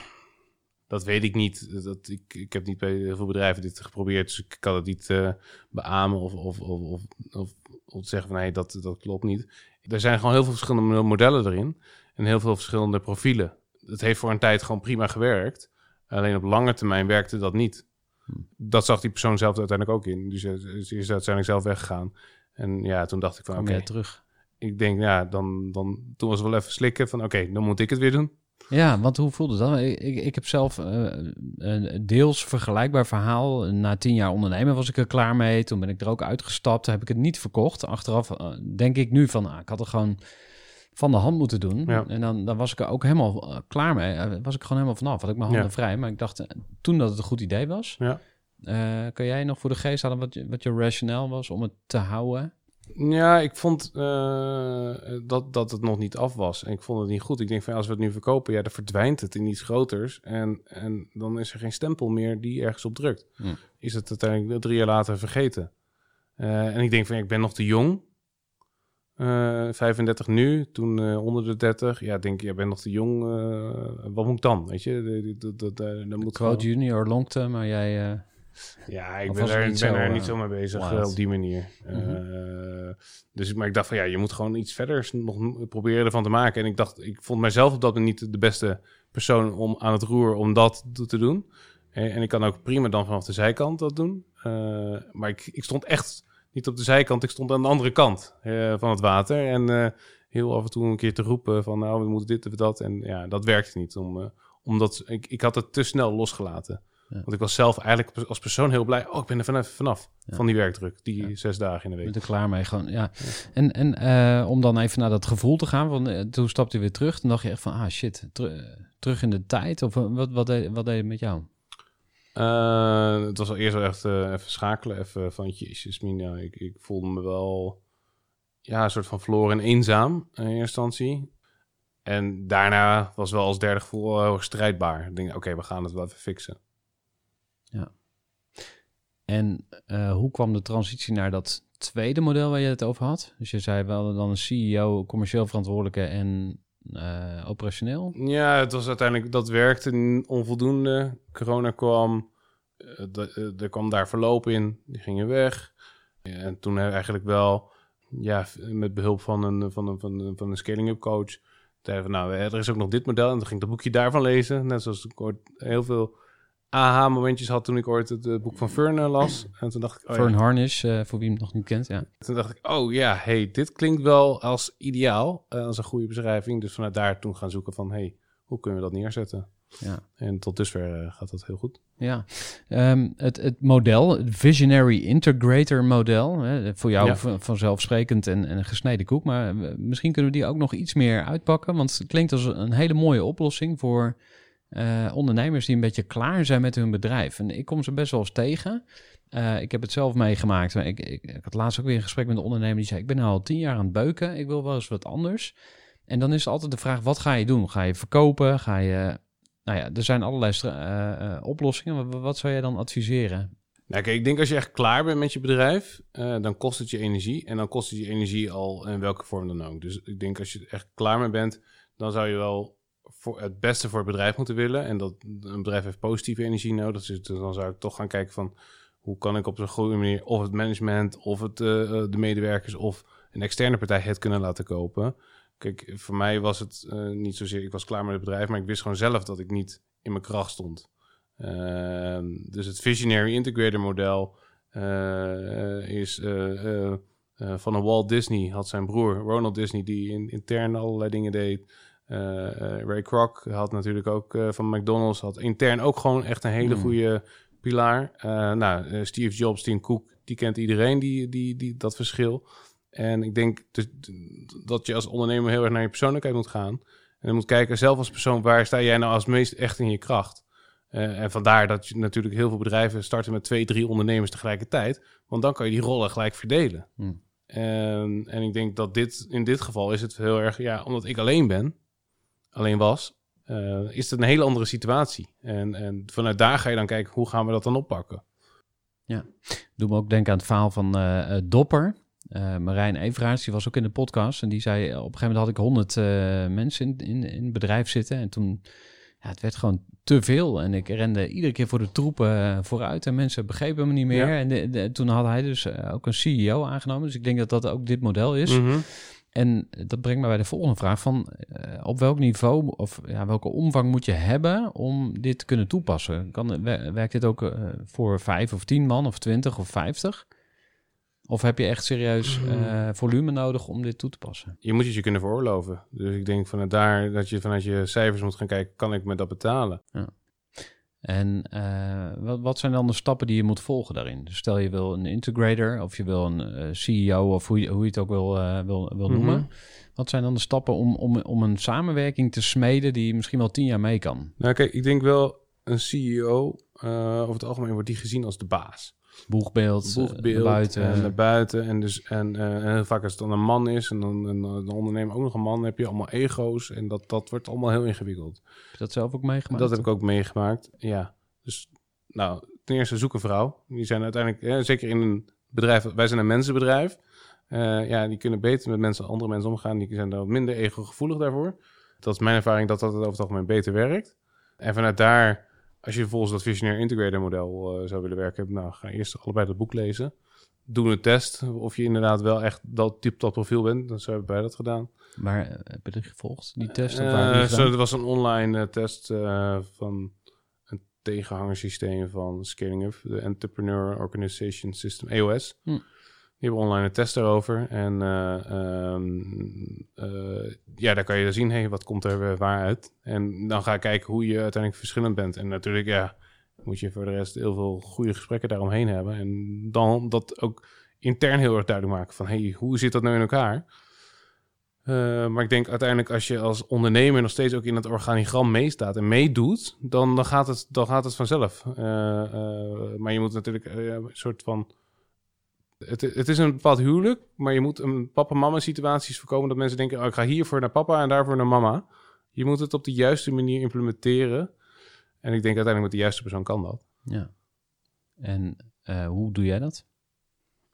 dat weet ik niet. Dat, ik, ik heb niet bij heel veel bedrijven dit geprobeerd, dus ik kan het niet uh, beamen of, of, of, of, of, zeggen van nee, dat, dat klopt niet. Er zijn gewoon heel veel verschillende modellen erin en heel veel verschillende profielen. Het heeft voor een tijd gewoon prima gewerkt. Alleen op lange termijn werkte dat niet. Dat zag die persoon zelf uiteindelijk ook in. Dus ze is uiteindelijk zelf weggegaan. En ja, toen dacht ik van oké, okay, terug. Ik denk ja, dan, dan toen was het wel even slikken van oké, okay, dan moet ik het weer doen. Ja, want hoe voelde dat? Ik, ik, ik heb zelf uh, een deels vergelijkbaar verhaal. Na tien jaar ondernemen was ik er klaar mee. Toen ben ik er ook uitgestapt. Heb ik het niet verkocht. Achteraf uh, denk ik nu van, ah, ik had er gewoon van de hand moeten doen. Ja. En dan, dan was ik er ook helemaal uh, klaar mee. was ik gewoon helemaal vanaf. Had ik mijn handen ja. vrij. Maar ik dacht toen dat het een goed idee was. Ja. kan jij nog voor de geest halen wat, wat je rationeel was om het te houden? Ja, ik vond uh, dat, dat het nog niet af was. En ik vond het niet goed. Ik denk van als we het nu verkopen, ja, dan verdwijnt het in iets groters. En, en dan is er geen stempel meer die ergens op drukt. Hm. Is het uiteindelijk drie jaar later vergeten. Uh, en ik denk van, ja, ik ben nog te jong. 35 nu, toen onder de 30. Ja, denk je, ja, ben nog te jong. wat moet ik dan? Weet je, dat, dat, dan moet Quote gewoon... junior longte, maar jij... Ja, ik ben, er, niet, ben zo, er niet zo mee bezig uh, op die manier. Mm -hmm. uh, dus, maar ik dacht van ja, je moet gewoon iets verder nog proberen ervan te maken. En ik dacht, ik vond mijzelf op dat moment niet de beste persoon om aan het roer om dat te doen. En, en ik kan ook prima dan vanaf de zijkant dat doen. Uh, maar ik, ik stond echt niet op de zijkant, ik stond aan de andere kant van het water. En heel af en toe een keer te roepen van nou, we moeten dit of dat. En ja, dat werkte niet. Om, omdat ik, ik had het te snel losgelaten. Ja. Want ik was zelf eigenlijk als persoon heel blij. Oh, ik ben er vanaf, vanaf ja. van die werkdruk. Die ja. zes dagen in de week. Ben er klaar mee gewoon, ja. En, en uh, om dan even naar dat gevoel te gaan. Want uh, toen stapte je weer terug. Dan dacht je echt van, ah shit, ter, terug in de tijd. Of wat, wat, deed, wat deed het met jou? Uh, het was al eerst wel echt even schakelen. Even van, jezus mina, ik, ik voelde me wel... Ja, een soort van verloren en eenzaam in eerste instantie. En daarna was wel als derde gevoel heel erg strijdbaar. Ik denk, oké, okay, we gaan het wel even fixen. Ja. En uh, hoe kwam de transitie naar dat tweede model waar je het over had? Dus je zei wel dan een CEO, commercieel verantwoordelijke en eh, operationeel? Ja, het was uiteindelijk, dat werkte onvoldoende. Corona kwam, eh, eh, er kwam daar verloop in, die gingen weg. En toen hebben we eigenlijk wel, ja, met behulp van een, van een, van een, van een scaling-up coach, zeiden we, nou, er is ook nog dit model. En toen ging ik dat boekje daarvan lezen. Net zoals ik heel veel aha-momentjes had toen ik ooit het eh, boek van Fern eh, las. En toen dacht ik, oh ja, Fern Harnish, eh, voor wie hem nog niet kent. Ja. toen dacht ik, oh ja, hey, dit klinkt wel als ideaal, als een goede beschrijving. Dus vanuit daar toen gaan zoeken van, hey, hoe kunnen we dat neerzetten? Ja. En tot dusver gaat dat heel goed. Ja, Ehm, het, het model, het Visionary Integrator model, hè, voor jou Ja. van- vanzelfsprekend en, en een gesneden koek, maar misschien kunnen we die ook nog iets meer uitpakken, want het klinkt als een hele mooie oplossing voor eh, ondernemers die een beetje klaar zijn met hun bedrijf. En ik kom ze best wel eens tegen. Eh, ik heb het zelf meegemaakt. Ik, ik, ik had laatst ook weer een gesprek met een ondernemer die zei: Ik ben nu al tien jaar aan het beuken, ik wil wel eens wat anders. En dan is altijd de vraag: wat ga je doen? Ga je verkopen? Ga je nou ja, er zijn allerlei eh, oplossingen. Wat, wat zou jij dan adviseren? Nou, kijk, ik denk als je echt klaar bent met je bedrijf, dan kost het je energie. En dan kost het je energie al in welke vorm dan ook. Dus ik denk als je echt klaar mee bent, dan zou je wel voor het beste voor het bedrijf moeten willen. En dat een bedrijf heeft positieve energie nodig. Dus dan zou ik toch gaan kijken van hoe kan ik op zo'n goede manier of het management of het, eh, eh, de medewerkers of een externe partij het kunnen laten kopen. Kijk, voor mij was het eh, niet zozeer, ik was klaar met het bedrijf, maar ik wist gewoon zelf dat ik niet in mijn kracht stond. Ehm, dus het Visionary Integrator model is van een Walt Disney, had zijn broer Ronald Disney, die in, intern allerlei dingen deed. Eh, eh, Ray Kroc had natuurlijk ook eh, van McDonald's, had intern ook gewoon echt een hele Hmm. goede pilaar. Nou, Steve Jobs, Tim Cook, die kent iedereen die, die, die, dat verschil. En ik denk dus, dat je als ondernemer heel erg naar je persoonlijkheid moet gaan. En dan moet kijken, zelf als persoon, waar sta jij nou als meest echt in je kracht? En vandaar dat je natuurlijk heel veel bedrijven starten met twee, drie ondernemers tegelijkertijd. Want dan kan je die rollen gelijk verdelen. Hmm. En, en ik denk dat dit, in dit geval is het heel erg, ja, omdat ik alleen ben, alleen was, eh, is het een hele andere situatie. En, en vanuit daar ga je dan kijken, hoe gaan we dat dan oppakken? Doe me ook denken aan het verhaal van eh, eh, Dopper. Marijn Everaerts, die was ook in de podcast. En die zei, op een gegeven moment had ik honderd mensen in, in, in het bedrijf zitten. En toen, ja, het werd gewoon te veel. En ik rende iedere keer voor de troepen vooruit. En mensen begrepen me niet meer. Ja. En de, de- toen had hij dus ook een CEO aangenomen. Dus ik denk dat dat ook dit model is. Mhm. En dat brengt me bij de volgende vraag van eh, op welk niveau of ja, welke omvang moet je hebben om dit te kunnen toepassen? Kan, wer- werkt dit ook eh, voor vijf of tien man of twintig of vijftig? Of heb je echt serieus eh, volume nodig om dit toe te passen? Je moet het je kunnen veroorloven. Dus ik denk vanuit daar dat je vanuit je cijfers moet gaan kijken, kan ik me dat betalen? En eh, wat, wat zijn dan de stappen die je moet volgen daarin? Dus stel je wil een integrator of je wil een eh, CEO of hoe je, hoe je het ook wil, eh, wil, wil Mhm. noemen. Wat zijn dan de stappen om, om, om een samenwerking te smeden die misschien wel tien jaar mee kan? Nou kijk, ik denk wel een CEO, over het algemeen wordt die gezien als de baas. Boegbeeld, eh, boegbeeld naar buiten. en naar buiten. En, dus, en, eh, en vaak als het dan een man is en dan een, een ondernemer ook nog een man, heb je allemaal ego's. En dat, dat wordt allemaal heel ingewikkeld. Heb je dat zelf ook meegemaakt? Dat heb ik ook meegemaakt, ja. Dus, nou, ten eerste zoek een vrouw. Die zijn uiteindelijk, eh, zeker in een bedrijf, wij zijn een mensenbedrijf. Eh, ja, die kunnen beter met mensen, andere mensen omgaan. Die zijn daar wat minder ego-gevoelig daarvoor. Dat is mijn ervaring dat dat over het algemeen beter werkt. En vanuit daar, als je volgens dat Visionaire Integrator model eh, zou willen werken, nou, ga eerst allebei dat boek lezen. Doe een test of je inderdaad wel echt dat type dat profiel bent. Dan hebben wij dat gedaan. Maar eh, heb je die gevolgd, die test? Of Eh, heb je die zo, er was een online test van een tegenhangersysteem van Scaling Up, de Entrepreneur Organization System, EOS. Hm. Die hebben online een test daarover. En eh, ehm, eh, ja, daar kan je zien, hey, wat komt er waar uit. En dan ga ik kijken hoe je uiteindelijk verschillend bent. En natuurlijk, ja, moet je voor de rest heel veel goede gesprekken daaromheen hebben. En dan dat ook intern heel erg duidelijk maken van, hey, hoe zit dat nou in elkaar? Maar ik denk uiteindelijk als je als ondernemer nog steeds ook in het organigram meestaat en meedoet, dan, dan, gaat, het, dan gaat het vanzelf. Maar je moet natuurlijk een soort van. Het, het, is een bepaald huwelijk, maar je moet een papa-mama situaties voorkomen dat mensen denken: oh, ik ga hiervoor naar papa en daarvoor naar mama. Je moet het op de juiste manier implementeren. En ik denk uiteindelijk met de juiste persoon kan dat. Ja. En hoe doe jij dat?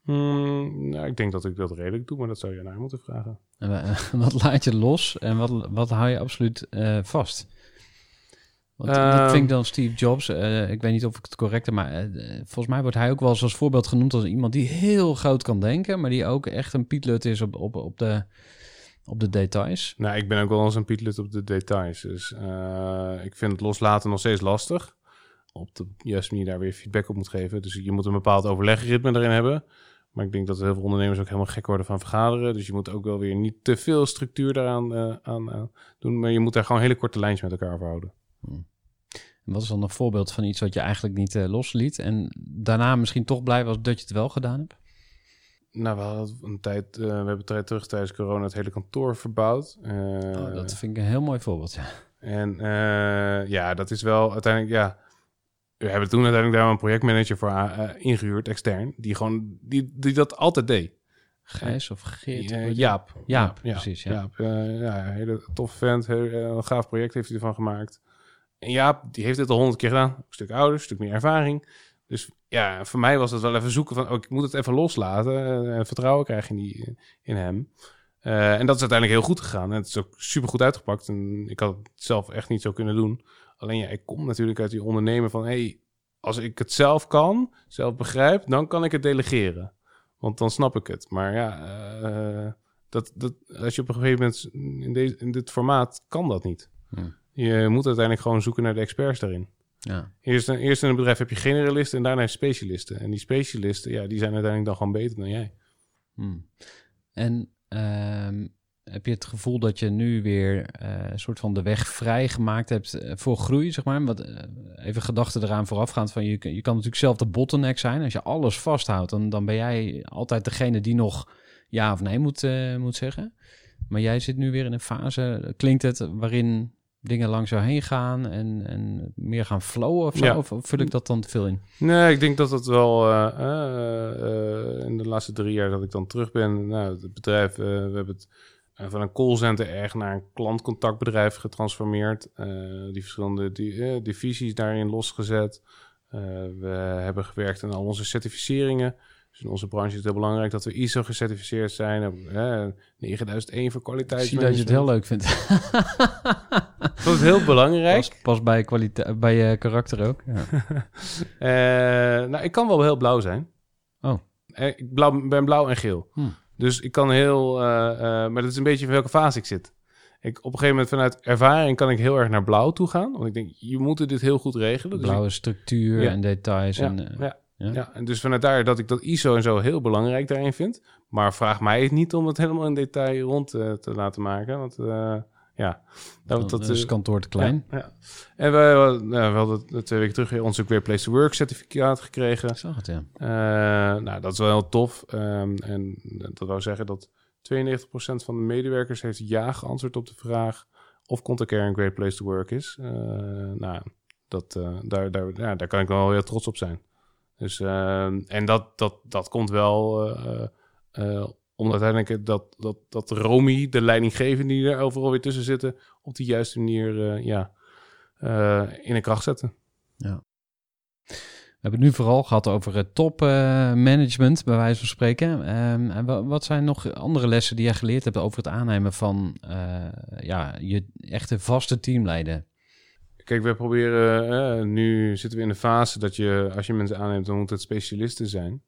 Hmm, nou, ik denk dat ik dat redelijk doe, maar dat zou je naar moeten vragen. En wa- *laughs* wat laat je los en wat, wat hou je absoluut eh, vast? Want dat Ehm. vind ik dan Steve Jobs. eh, ik weet niet of ik het correct heb, maar eh, volgens mij wordt hij ook wel eens als voorbeeld genoemd als iemand die heel groot kan denken, maar die ook echt een pietlut is op, op, op, de, op de details. Nou, ik ben ook wel eens een pietlut op de details. Dus eh, ik vind het loslaten nog steeds lastig. Op de juiste manier daar weer feedback op moet geven. Dus je moet een bepaald overlegritme erin hebben. Maar ik denk dat heel veel ondernemers ook helemaal gek worden van vergaderen. Dus je moet ook wel weer niet te veel structuur daaraan aan, aan doen. Maar je moet daar gewoon hele korte lijntjes met elkaar verhouden. En wat is dan een voorbeeld van iets wat je eigenlijk niet eh, losliet en daarna misschien toch blij was dat je het wel gedaan hebt? Nou, we hadden een tijd, eh, we hebben een tijd terug tijdens corona het hele kantoor verbouwd. Eh, Oh, dat vind ik een heel mooi voorbeeld, ja. En ja, dat is wel uiteindelijk, ja. We hebben toen uiteindelijk daar een projectmanager voor eh, ingehuurd, extern, die gewoon, die, die dat altijd deed. Gijs of Geert? Hoe- Jaap. Jaap, precies, ja. Jaap, ja, een hele toffe vent, heel, een gaaf project heeft hij ervan gemaakt. En Jaap, die heeft dit al honderd keer gedaan. Een stuk ouder, een stuk meer ervaring. Dus ja, voor mij was het wel even zoeken van, oh, ik moet het even loslaten. eh, en vertrouwen krijgen in, die, in hem. Eh, en dat is uiteindelijk heel goed gegaan. En het is ook super goed uitgepakt. En ik had het zelf echt niet zo kunnen doen. Alleen ja, ik kom natuurlijk uit die ondernemer van... hey, als ik het zelf kan, zelf begrijp, dan kan ik het delegeren. Want dan snap ik het. Maar ja, eh, dat, dat, als je op een gegeven moment in, deze, in dit formaat kan dat niet. Hm. Je moet uiteindelijk gewoon zoeken naar de experts daarin. Ja. Eerst, eerst in een bedrijf heb je generalisten en daarna specialisten. En die specialisten, ja, die zijn uiteindelijk dan gewoon beter dan jij. Hmm. En ehm, heb je het gevoel dat je nu weer eh, een soort van de weg vrijgemaakt hebt eh, voor groei, zeg maar? Wat, eh, even gedachten eraan voorafgaand van je, je kan natuurlijk zelf de bottleneck zijn. Als je alles vasthoudt, dan, dan ben jij altijd degene die nog ja of nee moet, moet zeggen. Maar jij zit nu weer in een fase, klinkt het, waarin dingen langs jou heen gaan en, en meer gaan flowen of zo? Ja. Of, vul ik dat dan te veel in? Nee, ik denk dat het wel eh, eh, eh, in de laatste drie jaar dat ik dan terug ben. Nou, het bedrijf, we hebben het van een callcenter erg naar een klantcontactbedrijf getransformeerd. Die verschillende di- divisies daarin losgezet. We hebben gewerkt aan al onze certificeringen. Dus in onze branche is het heel belangrijk dat we ISO gecertificeerd zijn. Eh, 9001 voor Ik zie dat je het heel leuk vindt. Dat is heel belangrijk. Pas, pas bij, kwalite- bij je karakter ook. Ja. *laughs* Eh, nou, ik kan wel heel blauw zijn. Oh. Eh, ik blauw, ben blauw en geel. Hmm. Dus ik kan heel... eh, eh, maar dat is een beetje van welke fase ik zit. Ik, op een gegeven moment vanuit ervaring kan ik heel erg naar blauw toe gaan. Want ik denk, je moet dit heel goed regelen. Dus Blauwe structuur Ja. en details. Ja, en, eh, ja, ja. ja. en dus vanuit daar dat ik dat ISO en zo heel belangrijk daarin vind. Maar vraag mij het niet om het helemaal in detail rond eh, te laten maken. Want eh, ja, dat, dat, is eh, kantoor te klein. Ja, ja. En we, we, nou, we hadden twee weken terug weer ons ook weer Place to Work certificaat gekregen. Ik zag het, ja. Nou, dat is wel heel tof. Ehm, en dat wou zeggen dat 92% van de medewerkers heeft ja geantwoord op de vraag of Contacare een great place to work is. Nou, dat, daar, daar, ja, daar kan ik wel heel trots op zijn. Dus, ehm, en dat, dat, dat komt wel eh, eh, omdat uiteindelijk dat, dat, dat Romy, de leidinggevende die er overal weer tussen zitten, op die juiste manier eh, ja, eh, in de kracht zetten. We hebben het nu vooral gehad over het topmanagement, bij wijze van spreken. Ehm, en wa- wat zijn nog andere lessen die jij geleerd hebt over het aannemen van eh, ja, je echte vaste teamleider? Kijk, we proberen, eh, nu zitten we in de fase dat je, als je mensen aanneemt, dan moeten het specialisten zijn.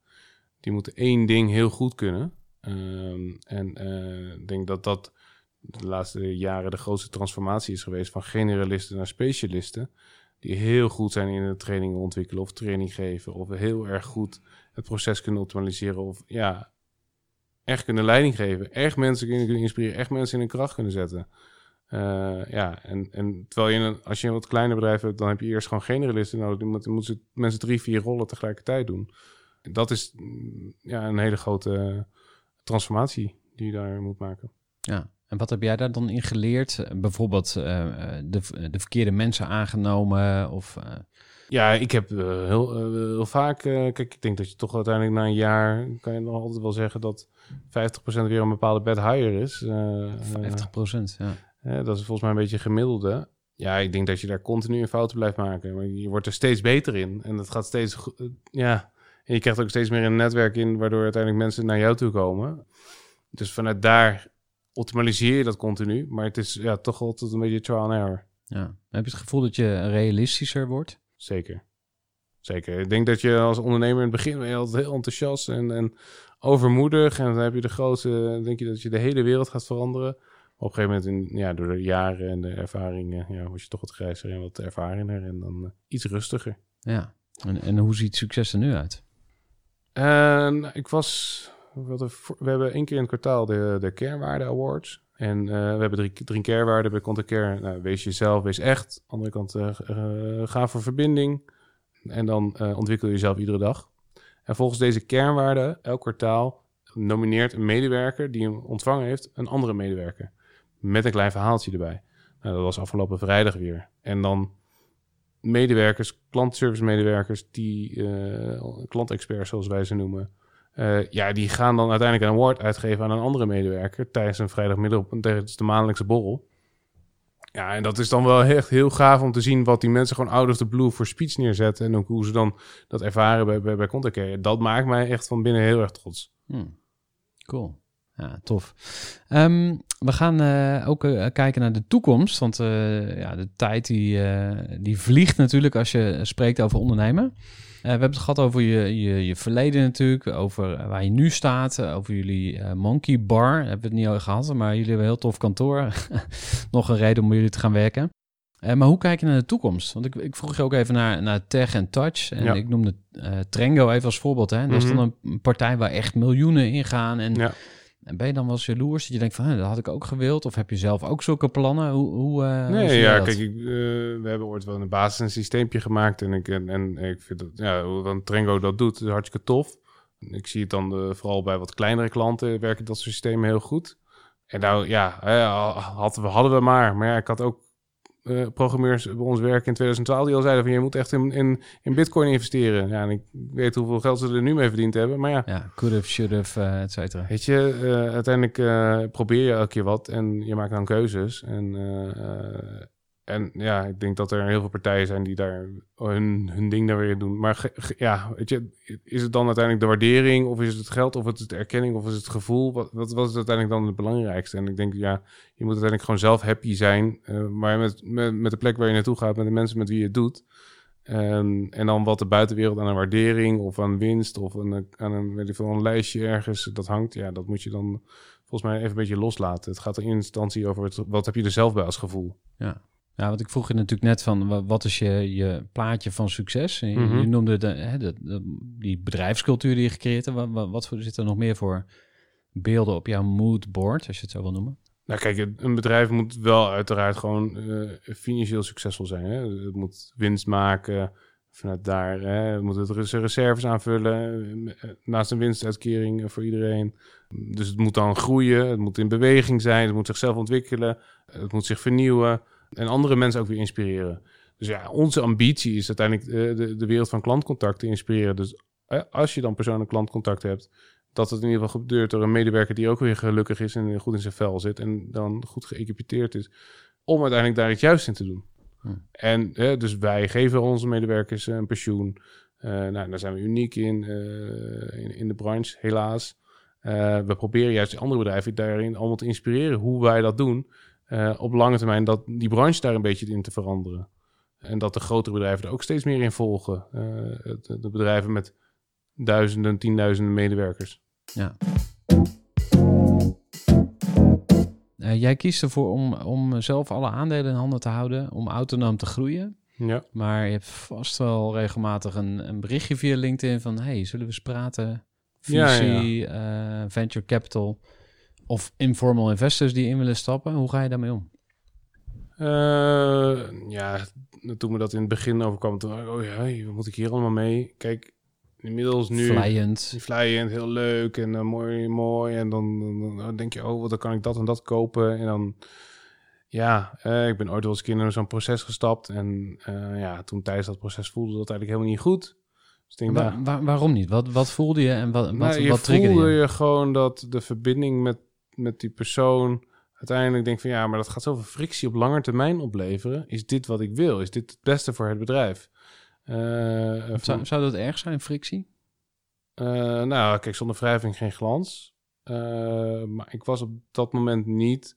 Die moeten één ding heel goed kunnen. Ehm, en eh, ik denk dat dat de laatste jaren de grootste transformatie is geweest van generalisten naar specialisten. Die heel goed zijn in het trainingen ontwikkelen of training geven. Of heel erg goed het proces kunnen optimaliseren. Of ja, echt kunnen leiding geven. Echt mensen kunnen inspireren. Echt mensen in hun kracht kunnen zetten. Eh, ja, en, en terwijl je een, als je een wat kleiner bedrijf hebt, dan heb je eerst gewoon generalisten nodig. Dan moeten, mensen drie, vier rollen tegelijkertijd doen. Dat is mm, ja, een hele grote transformatie die je daar moet maken. Ja. En wat heb jij daar dan in geleerd? Eh, Bijvoorbeeld eh, eh, de, de verkeerde mensen aangenomen of... eh, Ja, ik heb eh, heel, eh, heel vaak... eh, kijk, ik denk dat je toch uiteindelijk na een jaar... kan je nog altijd wel zeggen dat 50% weer een bepaalde bad hire is. Eh, eh, 50 procent, ja. Dat is volgens mij een beetje gemiddelde. Ja, ik denk dat je daar continu in fouten blijft maken. Maar je wordt er steeds beter in. En dat gaat steeds... ja, En je krijgt ook steeds meer een netwerk in, waardoor uiteindelijk mensen naar jou toe komen. Dus vanuit daar optimaliseer je dat continu. Maar het is ja, toch altijd een beetje trial and error. Ja. Heb je het gevoel dat je realistischer wordt? Zeker. Zeker. Ik denk dat je als ondernemer in het begin ben je altijd heel enthousiast en, en overmoedig. En dan heb je de grootste, denk je dat je de hele wereld gaat veranderen. Op een gegeven moment, in, ja, door de jaren en de ervaringen, ja, word je toch wat grijzer en wat ervarener en dan eh, iets rustiger. Ja. En, en hoe ziet succes er nu uit? En ik was, we hebben één keer in het kwartaal de, de Kernwaarde Awards. En eh, we hebben drie, drie kernwaarden bij Content Care. Nou, wees jezelf, wees echt. Andere kant, eh, ga voor verbinding. En dan ontwikkel je jezelf iedere dag. En volgens deze kernwaarden, elk kwartaal, nomineert een medewerker die hem ontvangen heeft, een andere medewerker. Met een klein verhaaltje erbij. Nou, dat was afgelopen vrijdag weer. En dan medewerkers, klantservice medewerkers, die eh klantexperts zoals wij ze noemen. eh, ja, die gaan dan uiteindelijk een award uitgeven aan een andere medewerker tijdens een vrijdagmiddag tijdens de maandelijkse borrel. Ja, en dat is dan wel echt heel gaaf om te zien wat die mensen gewoon out of the blue voor speech neerzetten. En ook hoe ze dan dat ervaren bij, bij, bij. Dat maakt mij echt van binnen heel erg trots. Hmm. Cool. Ja, tof. Ehm, we gaan eh, ook eh, kijken naar de toekomst. Want eh, ja, de tijd die, die vliegt natuurlijk als je spreekt over ondernemen. We hebben het gehad over je, je, je verleden natuurlijk. Over waar je nu staat. over jullie Monkey Bar. Hebben we het niet over gehad. Maar jullie hebben een heel tof kantoor. *laughs* Nog een reden om bij jullie te gaan werken. Maar hoe kijk je naar de toekomst? Want ik, ik vroeg je ook even naar, naar Tech en Touch. En Ja. ik noemde eh Trengo even als voorbeeld. Hè? Dat is dan een partij waar echt miljoenen in gaan. En, Ja. En ben je dan wel eens jaloers? Dat je denkt van, hè, dat had ik ook gewild. Of heb je zelf ook zulke plannen? Hoe, hoe, eh, Nee, ja, dat? kijk, ik, eh, we hebben ooit wel de basis een systeempje gemaakt. En ik, en, en ik vind dat, ja, hoe dan Trengo dat doet, is hartstikke tof. Ik zie het dan eh, vooral bij wat kleinere klanten werken dat systemen heel goed. En nou ja, hadden, we, hadden we maar. Maar ja, ik had ook eh, programmeurs bij ons werken in 2012 die al zeiden van je moet echt in, in, in bitcoin investeren. Ja, en ik weet hoeveel geld ze er nu mee verdiend hebben. Maar ja, Ja, could have, should have, eh, et cetera. Weet je, eh, uiteindelijk probeer je elke keer wat en je maakt dan keuzes. En, en ja, ik denk dat er heel veel partijen zijn die daar hun, hun ding daar weer doen. Maar ja, weet je, is het dan uiteindelijk de waardering of is het het geld of is het de erkenning of is het het gevoel? Wat, wat, is uiteindelijk dan het belangrijkste? En ik denk, ja, je moet uiteindelijk gewoon zelf happy zijn. eh, maar met, met, met de plek waar je naartoe gaat, met de mensen met wie je het doet. En, dan wat de buitenwereld aan een waardering of aan winst of aan een, aan een, weet ik veel, een lijstje ergens, dat hangt. Ja, dat moet je dan volgens mij even een beetje loslaten. Het gaat in instantie over wat heb je er zelf bij als gevoel. Ja. Ja, want ik vroeg je natuurlijk net van, wa- wat is je, je plaatje van succes? Mhm. je noemde de, hè, de, de- die bedrijfscultuur die je gecreëerd hebt. Wat, wat, zit er nog meer voor beelden op jouw moodboard, als je het zo wil noemen? Nou kijk, een bedrijf moet wel uiteraard gewoon eh, financieel succesvol zijn. Hè? Het moet winst maken. Vanuit daar hè, het moet het res- reserves aanvullen. eh, Naast een winstuitkering voor iedereen. Dus het moet dan groeien. Het moet in beweging zijn. Het moet zichzelf ontwikkelen. Het moet zich vernieuwen. En andere mensen ook weer inspireren. Dus ja, onze ambitie is uiteindelijk eh, de, de wereld van klantcontact te inspireren. Dus eh, als je dan persoonlijk klantcontact hebt, dat het in ieder geval gebeurt door een medewerker die ook weer gelukkig is en goed in zijn vel zit en dan goed geëquipeerd is, om uiteindelijk daar iets juist in te doen. Hm. En eh, dus wij geven onze medewerkers een pensioen. Eh, nou, daar zijn we uniek in, in, in de branche, helaas. We proberen juist andere bedrijven daarin allemaal te inspireren hoe wij dat doen. Eh, op lange termijn dat die branche daar een beetje in te veranderen. En dat de grotere bedrijven er ook steeds meer in volgen. Eh, de bedrijven met duizenden, tienduizenden medewerkers. Ja. Eh, jij kiest ervoor om, om zelf alle aandelen in handen te houden, om autonoom te groeien. Ja. Maar je hebt vast wel regelmatig een, een berichtje via LinkedIn van... hey, zullen we eens praten? VC, Ja, ja, eh, venture capital of informal investors die in willen stappen. Hoe ga je daarmee om? Eh, ja, toen me dat in het begin overkwam, toen dacht ik, oh ja, wat moet ik hier allemaal mee? Kijk, inmiddels nu... Flyend. Flyend, heel leuk en eh, mooi, mooi. En dan, dan- dan denk je, oh, wat, dan kan ik dat en dat kopen. En dan, ja, eh, ik ben ooit wel eens een keer in zo'n proces gestapt. En ja, toen tijdens dat proces voelde dat eigenlijk helemaal niet goed. Dus denk, nou, wa- waarom niet? Wat, wat voelde je en wat, wat, nou, je triggerde voelde je? je gewoon dat de verbinding met, met die persoon... Uiteindelijk denk van ja, maar dat gaat zoveel frictie op lange termijn opleveren. Is dit wat ik wil? Is dit het beste voor het bedrijf? Eh, Zou, zou dat erg zijn, frictie? Eh, nou, kijk, zonder wrijving geen glans. Eh, maar ik was op dat moment niet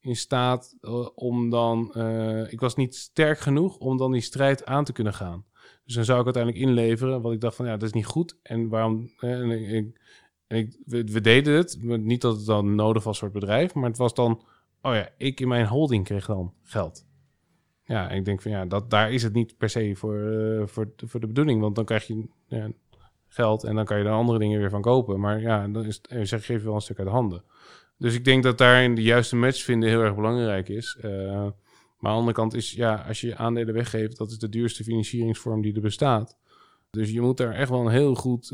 in staat eh, om dan... eh, ik was niet sterk genoeg om dan die strijd aan te kunnen gaan. Dus dan zou ik uiteindelijk inleveren, wat ik dacht van ja, dat is niet goed. En waarom... eh, en ik, en ik, we, deden het, niet dat het dan nodig was voor het bedrijf, maar het was dan... Oh ja, ik in mijn holding kreeg dan geld. Ja, en ik denk van ja, dat, daar is het niet per se voor, eh, voor, voor de bedoeling. Want dan krijg je ja, geld en dan kan je er andere dingen weer van kopen. Maar ja, dan is het, eh, zeg, geef je wel een stuk uit handen. Dus ik denk dat daarin de juiste match vinden heel erg belangrijk is. Eh, maar aan de andere kant is, ja, als je je aandelen weggeeft, dat is de duurste financieringsvorm die er bestaat. Dus je moet daar echt wel een heel goed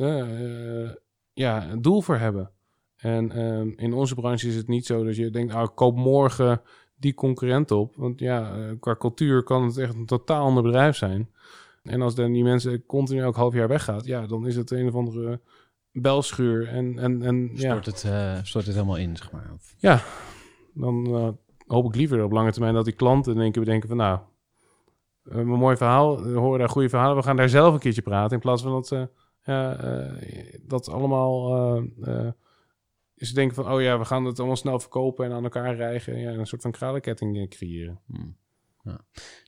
ja, een doel voor hebben. En ehm, in onze branche is het niet zo dat je denkt, ah, ik koop morgen die concurrent op. Want ja, eh, qua cultuur kan het echt een totaal ander bedrijf zijn. En als dan die mensen continu elk half jaar weggaat, ja, dan is het een of andere belschuur. En, en, en ja, Stort, het, eh, stort het helemaal in, zeg maar. Of- ja, dan eh, hoop ik liever op lange termijn dat die klanten in één keer bedenken van nou, een mooi verhaal, we horen daar goede verhalen, we gaan daar zelf een keertje praten. In plaats van dat ze dat allemaal eh, eh, ze denken van oh ja, we gaan het allemaal snel verkopen en aan elkaar rijgen. Ja, een soort van kralenketting eh, creëren. Hmm. Ja.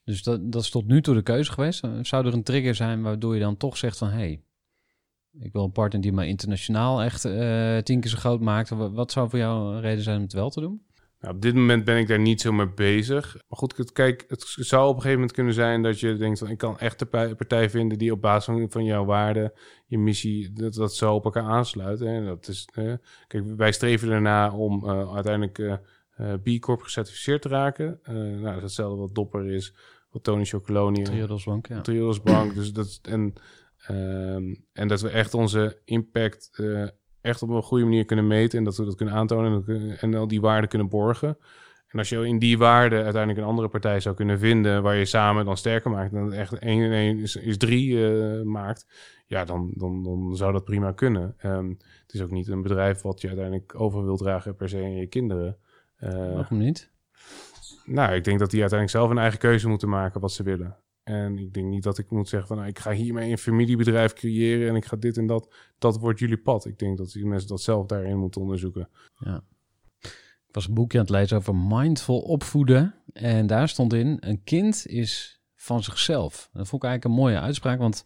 Dus dat, is tot nu toe de keuze geweest. Zou er een trigger zijn waardoor je dan toch zegt van... hey, ik wil een partner die me internationaal echt eh, tien keer zo groot maakt. Wa- Wat zou voor jou een reden zijn om het wel te doen? Nou, op dit moment ben ik daar niet zo mee bezig. Maar goed, kijk, het zou op een gegeven moment kunnen zijn dat je denkt van ik kan echt een pa- partij vinden die op basis van, van jouw waarde, je missie, dat, dat zo op elkaar aansluiten. En dat is, eh, kijk, wij streven erna om eh, uiteindelijk eh, eh, B Corp gecertificeerd te raken. Nou, dat is hetzelfde wat Dopper is, wat Tony Chocoloni. Triodos Bank, ja. Triodos Bank. dus dat, en, ehm, en dat we echt onze impact echt op een goede manier kunnen meten. En dat we dat kunnen aantonen en, al die waarden kunnen borgen. En als je in die waarden uiteindelijk een andere partij zou kunnen vinden... waar je samen dan sterker maakt... dat echt 1 en 1 is, is 3 maakt... ja, dan, dan, dan zou dat prima kunnen. Ehm, het is ook niet een bedrijf wat je uiteindelijk over wil dragen... per se aan je kinderen. Eh, Waarom niet? nou, ik denk dat die uiteindelijk zelf een eigen keuze moeten maken wat ze willen. En ik denk niet dat ik moet zeggen van nou, ik ga hiermee een familiebedrijf creëren en ik ga dit en dat. Dat wordt jullie pad. Ik denk dat die mensen dat zelf daarin moeten onderzoeken. Ik was een boekje aan het lezen over mindful opvoeden. En daar stond in, een kind is van zichzelf. Dat vond ik eigenlijk een mooie uitspraak, want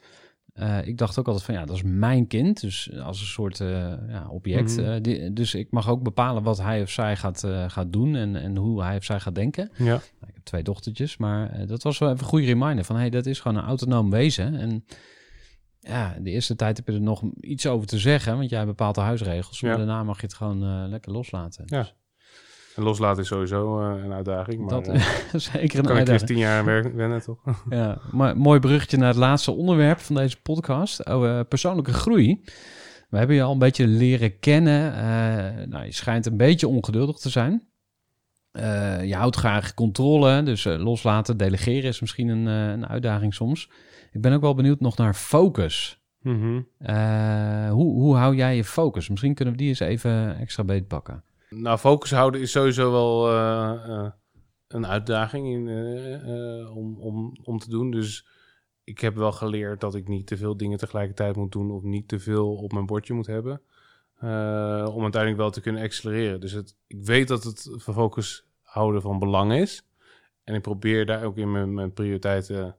eh, ik dacht ook altijd van ja, dat is mijn kind. Dus als een soort eh, ja, object. Mhm. Eh, die- dus ik mag ook bepalen wat hij of zij gaat, gaat doen en, en hoe hij of zij gaat denken. Ja, Nou, ik heb twee dochtertjes, maar dat was wel even een goede reminder van hey, dat is gewoon een autonoom wezen. En ja, de eerste tijd heb je er nog iets over te zeggen, want jij bepaalt de huisregels. Maar Ja. daarna mag je het gewoon lekker loslaten. Ja. En loslaten is sowieso eh, een uitdaging. Maar dat is *laughs* zeker een kan ik uitdaging. tien jaar wennen, toch? *laughs* Ja, maar mooi bruggetje naar het laatste onderwerp van deze podcast, over persoonlijke groei. We hebben je al een beetje leren kennen. Eh, nou, je schijnt een beetje ongeduldig te zijn. Eh, je houdt graag controle, dus eh, loslaten, delegeren is misschien een, eh, een uitdaging soms. Ik ben ook wel benieuwd nog naar focus. Mhm. Eh, hoe, hoe hou jij je focus? Misschien kunnen we die eens even extra beetpakken. Nou, focus houden is sowieso wel eh, eh, een uitdaging in, eh, om, om, om te doen. Dus ik heb wel geleerd dat ik niet te veel dingen tegelijkertijd moet doen of niet te veel op mijn bordje moet hebben. om uiteindelijk wel te kunnen accelereren. Dus ik weet dat het focus houden van belang is. En ik probeer daar ook in mijn, mijn prioriteiten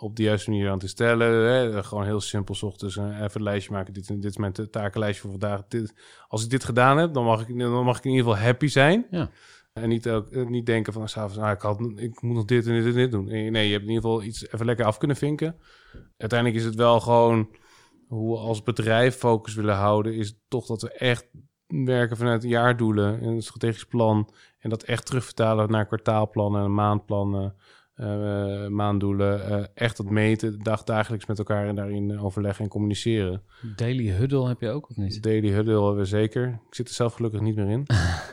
op de juiste manier aan te stellen. Hè. Gewoon heel simpel, 's ochtends eh, even een lijstje maken. Dit, dit is mijn ta- takenlijstje voor vandaag. Dit, als ik dit gedaan heb, dan mag ik, dan mag ik in ieder geval happy zijn. Ja. En niet, ook, eh, niet denken van, s'avonds, nou, ik, had, ik moet nog dit en dit en dit doen. Nee, nee, je hebt in ieder geval iets even lekker af kunnen vinken. Uiteindelijk is het wel gewoon hoe we als bedrijf focus willen houden, is toch dat we echt werken vanuit jaardoelen en een strategisch plan. En dat echt terugvertalen naar kwartaalplannen en maandplannen, eh, maanddoelen. eh, echt dat meten, dag, dagelijks met elkaar en daarin eh, overleggen en communiceren. Daily huddle heb je ook of niet? Daily huddle hebben we zeker. Ik zit er zelf gelukkig niet meer in.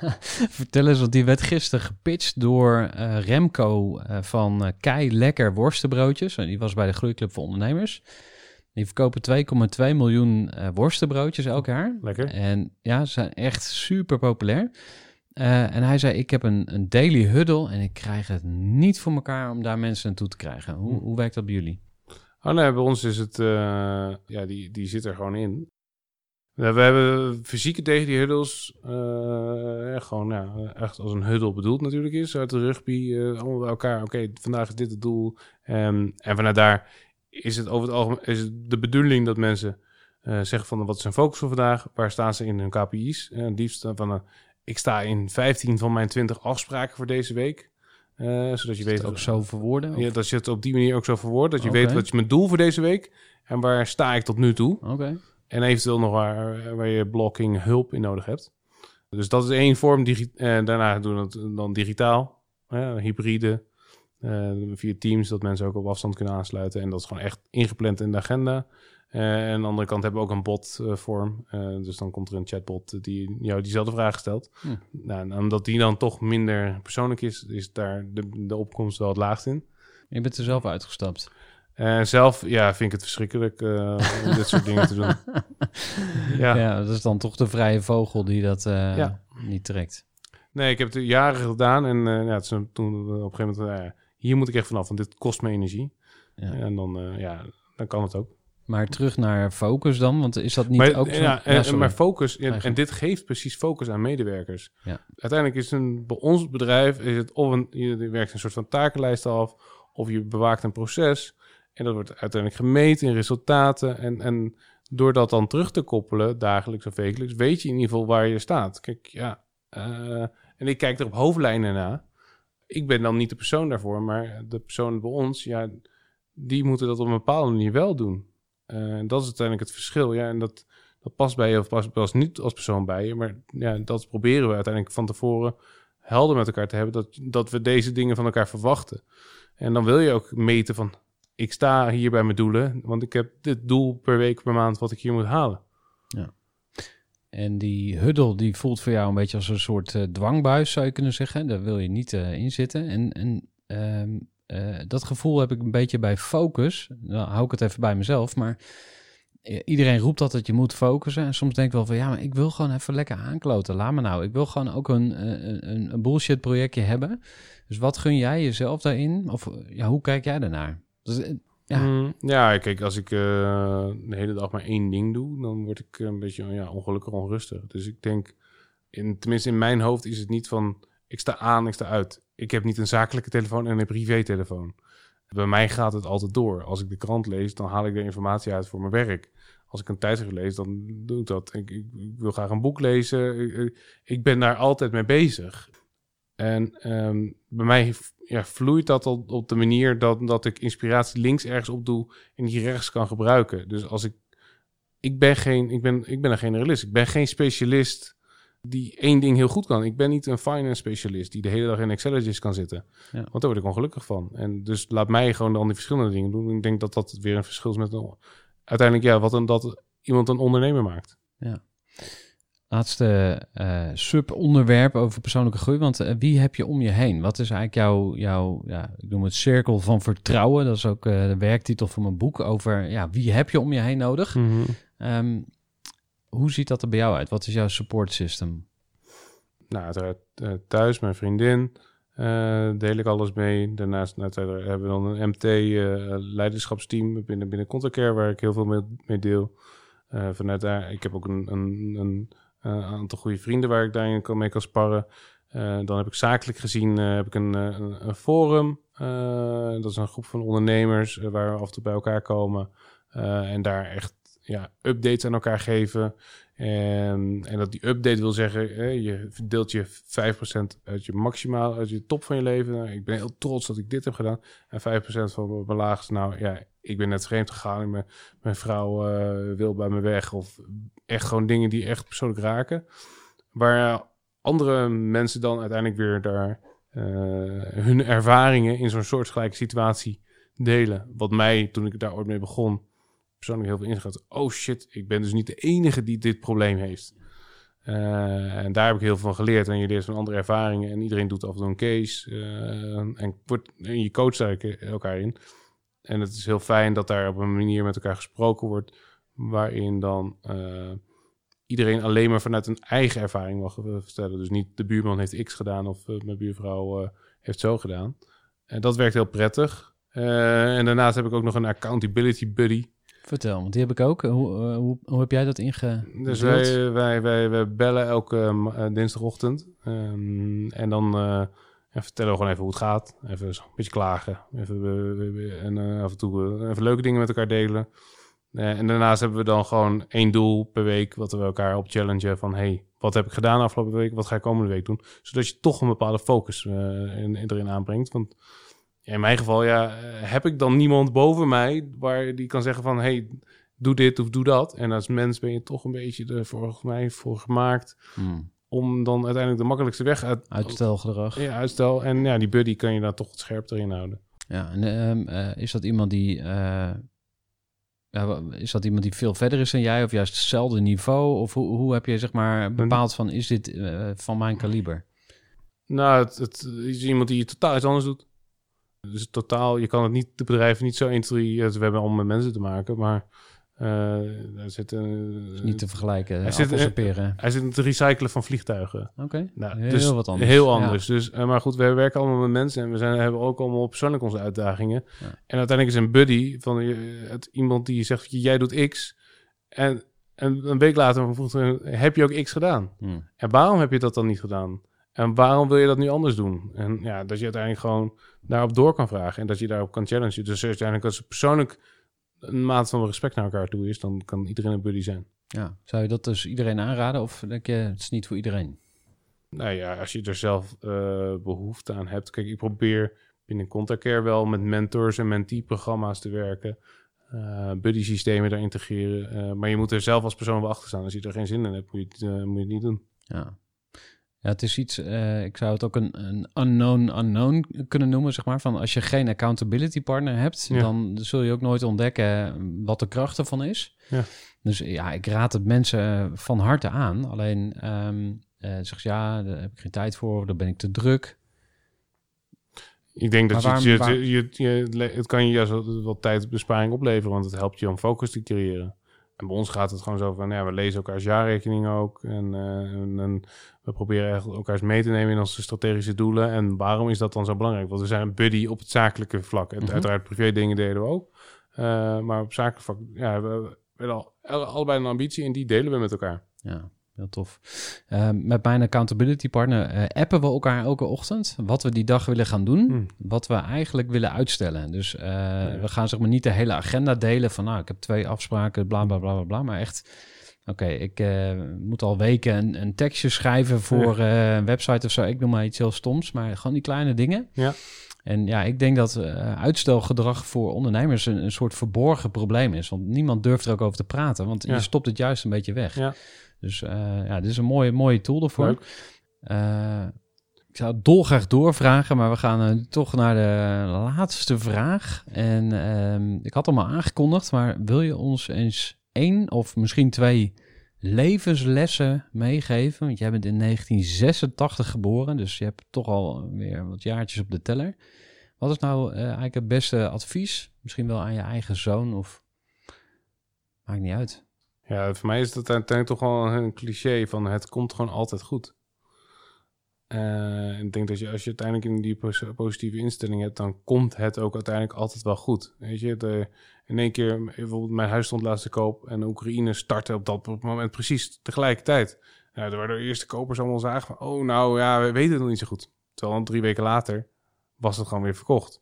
*laughs* Vertel eens, want die werd gisteren gepitcht door Remco van Kei Lekker Worstenbroodjes. En die was bij de Groeiclub voor Ondernemers. Die verkopen 2,2 miljoen worstenbroodjes elk jaar. Lekker. En ja, ze zijn echt super populair. Eh, en hij zei, ik heb een, een daily huddle en ik krijg het niet voor elkaar om daar mensen naartoe te krijgen. Hoe, Hm. hoe werkt dat bij jullie? Oh nee, bij ons is het, eh, ja, die, die zit er gewoon in. We hebben fysieke tegen die huddles. eh, ja, gewoon ja, echt als een huddle bedoeld natuurlijk is. Uit de rugby, allemaal bij elkaar. Oké, vandaag is dit het doel. Ehm, en vanuit daar is het over het algemeen is het de bedoeling dat mensen zeggen van wat is hun focus voor vandaag? Waar staan ze in hun KPI's? En liefst van ik sta in 15 van mijn 20 afspraken voor deze week. Eh, zodat je weet ook zo verwoorden? Ja, dat je het op die manier ook zo verwoordt. Dat je weet wat is mijn doel voor deze week en waar sta ik tot nu toe. Oké. En eventueel nog waar, waar je blocking hulp in nodig hebt. Dus dat is één vorm. Digi en daarna doen we het dan digitaal, hybride, eh, via Teams, dat mensen ook op afstand kunnen aansluiten. En dat is gewoon echt ingepland in de agenda. Eh, en aan de andere kant hebben we ook een bot-vorm. dus dan komt er een chatbot die jou diezelfde vraag stelt. Nou, en omdat die dan toch minder persoonlijk is, is daar de, de opkomst wel het laagst in. Je bent er zelf uitgestapt. En zelf, ja, vind ik het verschrikkelijk eh, om dit soort dingen te doen. *laughs* Ja. Ja. dat is dan toch de vrije vogel die dat eh, Ja. niet trekt. Nee, ik heb het jaren gedaan en eh, ja, het is een- toen op een gegeven moment, hier moet ik echt vanaf, want dit kost me energie. Ja. En dan, eh, ja, dan kan het ook. Maar terug naar focus dan, want is dat niet maar, ook zo? ja, en, sorry. maar focus, en, dit geeft precies focus aan medewerkers. Ja. Uiteindelijk is een, bij ons bedrijf, is het of een, je werkt een soort van takenlijst af, of je bewaakt een proces. En dat wordt uiteindelijk gemeten in resultaten. En, en door dat dan terug te koppelen, dagelijks of wekelijks, weet je in ieder geval waar je staat. Kijk, ja, eh, en ik kijk er op hoofdlijnen naar. Ik ben dan niet de persoon daarvoor, maar de persoon bij ons, ja, die moeten dat op een bepaalde manier wel doen. Eh, En dat is uiteindelijk het verschil. Ja, en dat, dat past bij je of past, past niet als persoon bij je. Maar ja, dat proberen we uiteindelijk van tevoren helder met elkaar te hebben. Dat, dat we deze dingen van elkaar verwachten. En dan wil je ook meten van... Ik sta hier bij mijn doelen, want ik heb dit doel per week, per maand wat ik hier moet halen. En die huddle die voelt voor jou een beetje als een soort eh, dwangbuis, zou je kunnen zeggen. Daar wil je niet eh, in zitten. En, en ehm, eh, dat gevoel heb ik een beetje bij focus. Dan hou ik het even bij mezelf, maar eh, iedereen roept altijd je moet focussen. En soms denk ik wel van ja, maar ik wil gewoon even lekker aankloten. Laat me nou. Ik wil gewoon ook een, eh, een, een bullshit projectje hebben. Dus wat gun jij jezelf daarin? Of ja, hoe kijk jij daarnaar? Dus, Ja. Mm, ja, kijk, als ik de hele dag maar één ding doe, dan word ik een beetje ja, ongelukkig onrustig. Dus ik denk, in, tenminste in mijn hoofd is het niet van, ik sta aan, ik sta uit. Ik heb niet een zakelijke telefoon en een privé-telefoon. Bij mij gaat het altijd door. Als ik de krant lees, dan haal ik de informatie uit voor mijn werk. Als ik een tijdschrift lees, dan doe ik dat. Ik, ik, wil graag een boek lezen. Ik ben daar altijd mee bezig. En ehm, bij mij ja, vloeit dat op, op de manier dat, dat ik inspiratie links ergens op doe en die rechts kan gebruiken. Dus als ik. Ik ben, geen, ik, ben, ik ben een generalist. Ik ben geen specialist die één ding heel goed kan. Ik ben niet een finance specialist die de hele dag in Excelletjes kan zitten. Ja. Want daar word ik ongelukkig van. En dus laat mij gewoon dan die verschillende dingen doen. Ik denk dat dat weer een verschil is met een, uiteindelijk ja, wat een, dat iemand een ondernemer maakt. Laatste eh subonderwerp over persoonlijke groei. Want eh, wie heb je om je heen? Wat is eigenlijk jouw, jouw ja, ik noem het cirkel van vertrouwen. Dat is ook eh, de werktitel van mijn boek over ja, wie heb je om je heen nodig. Ehm, hoe ziet dat er bij jou uit? Wat is jouw support system? Nou, uiteraard eh, thuis, mijn vriendin, eh, deel ik alles mee. Daarnaast uiteraard hebben we dan een MT-leiderschapsteam binnen, binnen Contacare, waar ik heel veel mee, deel. Eh, vanuit daar, ik heb ook een, een, een, aantal goede vrienden waar ik daarin kan, mee kan sparren. Eh, dan heb ik zakelijk gezien eh, heb ik een, eh, forum. Eh, dat is een groep van ondernemers eh, waar we af en toe bij elkaar komen. Eh, en daar echt ja, updates aan elkaar geven. En, en dat die update wil zeggen, hè, je verdeelt je 5% uit je maximaal, uit je top van je leven. Nou, ik ben heel trots dat ik dit heb gedaan. En 5% van mijn laagste, nou ja, ik ben net vreemd gegaan. Mijn, mijn vrouw eh, wil bij me weg. Of echt gewoon dingen die echt persoonlijk raken. Waar andere mensen dan uiteindelijk weer daar eh, hun ervaringen in zo'n soortgelijke situatie delen. Wat mij, toen ik daar ooit mee begon, persoonlijk heel veel ingegaan. Oh shit, ik ben dus niet de enige die dit probleem heeft. Eh, en daar heb ik heel veel van geleerd. En je leert van andere ervaringen. En iedereen doet af en toe een case. eh, en, wordt, je coacht daar elkaar in. En het is heel fijn dat daar op een manier met elkaar gesproken wordt. Waarin dan eh, iedereen alleen maar vanuit een eigen ervaring mag eh, vertellen. Dus niet de buurman heeft X gedaan of eh, mijn buurvrouw eh, heeft zo gedaan. En dat werkt heel prettig. Eh, en daarnaast heb ik ook nog een accountability buddy. Vertel, want die heb ik ook. Hoe, eh, hoe, hoe heb jij dat inge... Dus wij, wij, wij, wij bellen elke uh, dinsdagochtend. Um, en dan uh, en vertellen we gewoon even hoe het gaat. Even een beetje klagen. Even, en af en toe even leuke dingen met elkaar delen. en daarnaast hebben we dan gewoon één doel per week... wat we elkaar op challengen van... hey, wat heb ik gedaan afgelopen week? Wat ga ik komende week doen? Zodat je toch een bepaalde focus in, erin aanbrengt. Want in mijn geval, ja, heb ik dan niemand boven mij waar die kan zeggen van, hey, doe dit of doe dat. En als mens ben je toch een beetje er volgens mij voor gemaakt hmm. om dan uiteindelijk de makkelijkste weg uit... Uitstelgedrag. Ja, uitstel. En ja, die buddy kan je dan toch het scherp erin houden. Ja, en um, uh, is dat iemand die... Uh, ja, is dat iemand die veel verder is dan jij of juist hetzelfde niveau? Of hoe, hoe heb je zeg maar bepaald van, is dit uh, van mijn kaliber? Nou, het, het is iemand die totaal iets anders doet. Dus totaal, je kan het niet, de bedrijven niet zo 1, 2, we hebben allemaal met mensen te maken, maar uh, daar zit een, is niet te vergelijken. Hij zit, hij zit in het recyclen van vliegtuigen. Oké. Nou, heel dus wat anders. Heel anders. Dus, uh, maar goed, we werken allemaal met mensen en we zijn, hebben ook allemaal persoonlijk onze uitdagingen. Ja. En uiteindelijk is een buddy van het, iemand die zegt: jij doet X. En, en een week later vroeg heb je ook X gedaan? Hmm. En waarom heb je dat dan niet gedaan? En waarom wil je dat nu anders doen? En ja, dat je uiteindelijk gewoon daarop door kan vragen en dat je daarop kan challengen. Dus uiteindelijk als het persoonlijk een maat van respect naar elkaar toe is, dan kan iedereen een buddy zijn. Ja, zou je dat dus iedereen aanraden of denk je het is niet voor iedereen? Nou ja, als je er zelf uh, behoefte aan hebt. Kijk, ik probeer binnen Contact Care wel met mentors en mentee-programma's te werken. Uh, buddy-systemen daar integreren. Uh, maar je moet er zelf als persoon wel achter staan. Als je er geen zin in hebt, moet je het, moet je het niet doen. Ja, ja, het is iets, uh, ik zou het ook een, een unknown unknown kunnen noemen, zeg maar. Van als je geen accountability partner hebt, dan zul je ook nooit ontdekken wat de kracht ervan is. Ja. Dus ja, ik raad het mensen van harte aan. Alleen um, uh, zeg je, ja, daar heb ik geen tijd voor, daar ben ik te druk. Ik denk dat je, je, je, het kan je juist wat tijdbesparing opleveren, want het helpt je om focus te creëren. En bij ons gaat het gewoon zo van, ja, we lezen elkaars jaarrekening ook. En, uh, en, en, we proberen echt elkaars mee te nemen in onze strategische doelen. En waarom is dat dan zo belangrijk? Want we zijn een buddy op het zakelijke vlak. En mhm. uiteraard privé dingen deden we ook. Uh, maar op zakelijk vlak, ja, we, we hebben al, allebei een ambitie en die delen we met elkaar. Ja, heel tof. Uh, met mijn accountability partner uh, appen we elkaar elke ochtend. Wat we die dag willen gaan doen. Hmm. Wat we eigenlijk willen uitstellen. Dus uh, ja. we gaan zeg maar niet de hele agenda delen van nou, ik heb twee afspraken, bla bla bla bla bla. Maar echt, oké, okay, ik moet al weken een, een, tekstje schrijven voor een website of zo. Ik noem maar iets heel stoms, maar gewoon die kleine dingen. Ja. En ja, ik denk dat uh, uitstelgedrag voor ondernemers een, een, soort verborgen probleem is. Want niemand durft er ook over te praten, want ja. je stopt het juist een beetje weg. Ja. Dus uh, ja, dit is een mooie, mooie tool ervoor. Uh, ik zou dolgraag doorvragen, maar we gaan uh, toch naar de laatste vraag. En ehm, ik had hem al aangekondigd, maar wil je ons eens één of misschien twee levenslessen meegeven? Want jij bent in 1986 geboren, dus je hebt toch al weer wat jaartjes op de teller. Wat is nou eigenlijk het beste advies? Misschien wel aan je eigen zoon of... Maakt niet uit. Ja, voor mij is dat uiteindelijk toch wel een cliché van het komt gewoon altijd goed. Uh, ik denk dat je als je uiteindelijk in die positieve instelling hebt, dan komt het ook uiteindelijk altijd wel goed. Weet je, in één keer, bijvoorbeeld mijn huis stond laatst te koop en Oekraïne startte op dat moment precies tegelijkertijd. Nou, waren de eerste kopers allemaal zagen van, oh nou ja, we weten het nog niet zo goed. Terwijl drie weken later was het gewoon weer verkocht.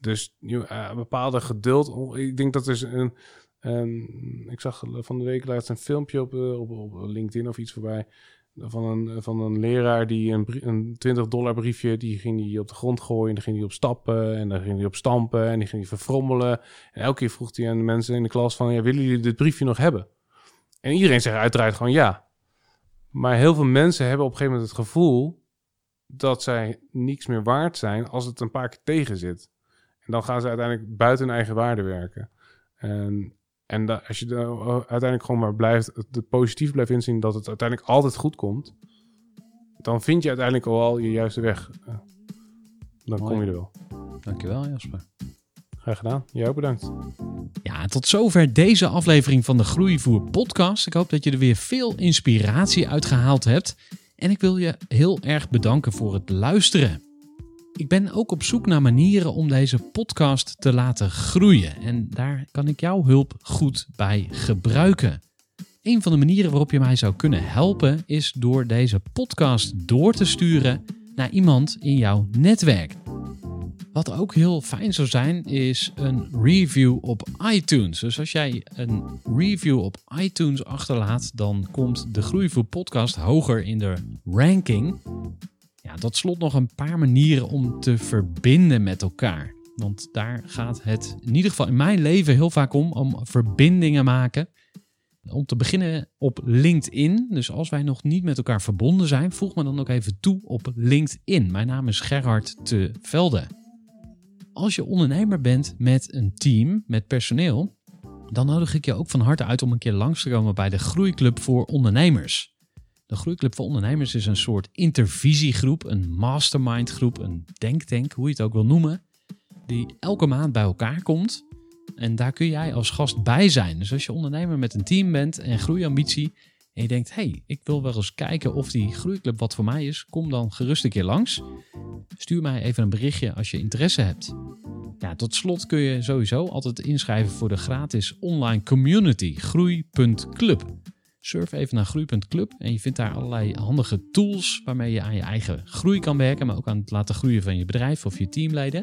Dus uh, bepaalde geduld, ik denk dat er een, en ik zag van de week laatst een filmpje op, eh, op, op LinkedIn of iets voorbij. Van een, van een leraar die een, een 20 dollar briefje, die ging hij op de grond gooien. En dan ging hij op stappen en dan ging hij op stampen en die ging hij verfrommelen. En elke keer vroeg hij aan de mensen in de klas van, ja, willen jullie dit briefje nog hebben? En iedereen zegt uiteraard gewoon ja. Maar heel veel mensen hebben op een gegeven moment het gevoel dat zij niks meer waard zijn als het een paar keer tegen zit. En dan gaan ze uiteindelijk buiten hun eigen waarde werken. En en da, als je er uiteindelijk gewoon maar blijft, het positief blijft inzien dat het uiteindelijk altijd goed komt, dan vind je uiteindelijk al je juiste weg. Dan kom je er wel. Dankjewel Jasper. Graag gedaan. Jij ook bedankt. Ja, tot zover deze aflevering van de Groeivoer podcast. Ik hoop dat je er weer veel inspiratie uit gehaald hebt. En ik wil je heel erg bedanken voor het luisteren. Ik ben ook op zoek naar manieren om deze podcast te laten groeien. En daar kan ik jouw hulp goed bij gebruiken. Een van de manieren waarop je mij zou kunnen helpen is door deze podcast door te sturen naar iemand in jouw netwerk. Wat ook heel fijn zou zijn, is een review op iTunes. Dus als jij een review op iTunes achterlaat, dan komt de Groeivoer podcast hoger in de ranking. Ja, tot slot nog een paar manieren om te verbinden met elkaar. Want daar gaat het in ieder geval in mijn leven heel vaak om, om verbindingen maken. Om te beginnen op LinkedIn. Dus als wij nog niet met elkaar verbonden zijn, voeg me dan ook even toe op LinkedIn. Mijn naam is Gerhard te Velde. Als je ondernemer bent met een team, met personeel, dan nodig ik je ook van harte uit om een keer langs te komen bij de Groeiclub voor Ondernemers. De Groeiclub voor Ondernemers is een soort intervisiegroep, een mastermindgroep, een denktank, hoe je het ook wil noemen, die elke maand bij elkaar komt. En daar kun jij als gast bij zijn. Dus als je ondernemer met een team bent en groeiambitie en je denkt, hey, ik wil wel eens kijken of die groeiclub wat voor mij is, kom dan gerust een keer langs. Stuur mij even een berichtje als je interesse hebt. Ja, tot slot kun je sowieso altijd inschrijven voor de gratis online community groei.club. Surf even naar groei.club en je vindt daar allerlei handige tools waarmee je aan je eigen groei kan werken, maar ook aan het laten groeien van je bedrijf of je teamleden.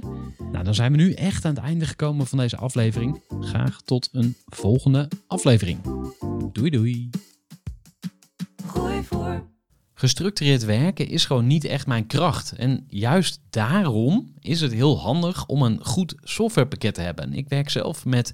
Nou, dan zijn we nu echt aan het einde gekomen van deze aflevering. Graag tot een volgende aflevering. Doei doei. Gooi voor. Gestructureerd werken is gewoon niet echt mijn kracht. En juist daarom is het heel handig om een goed softwarepakket te hebben. Ik werk zelf met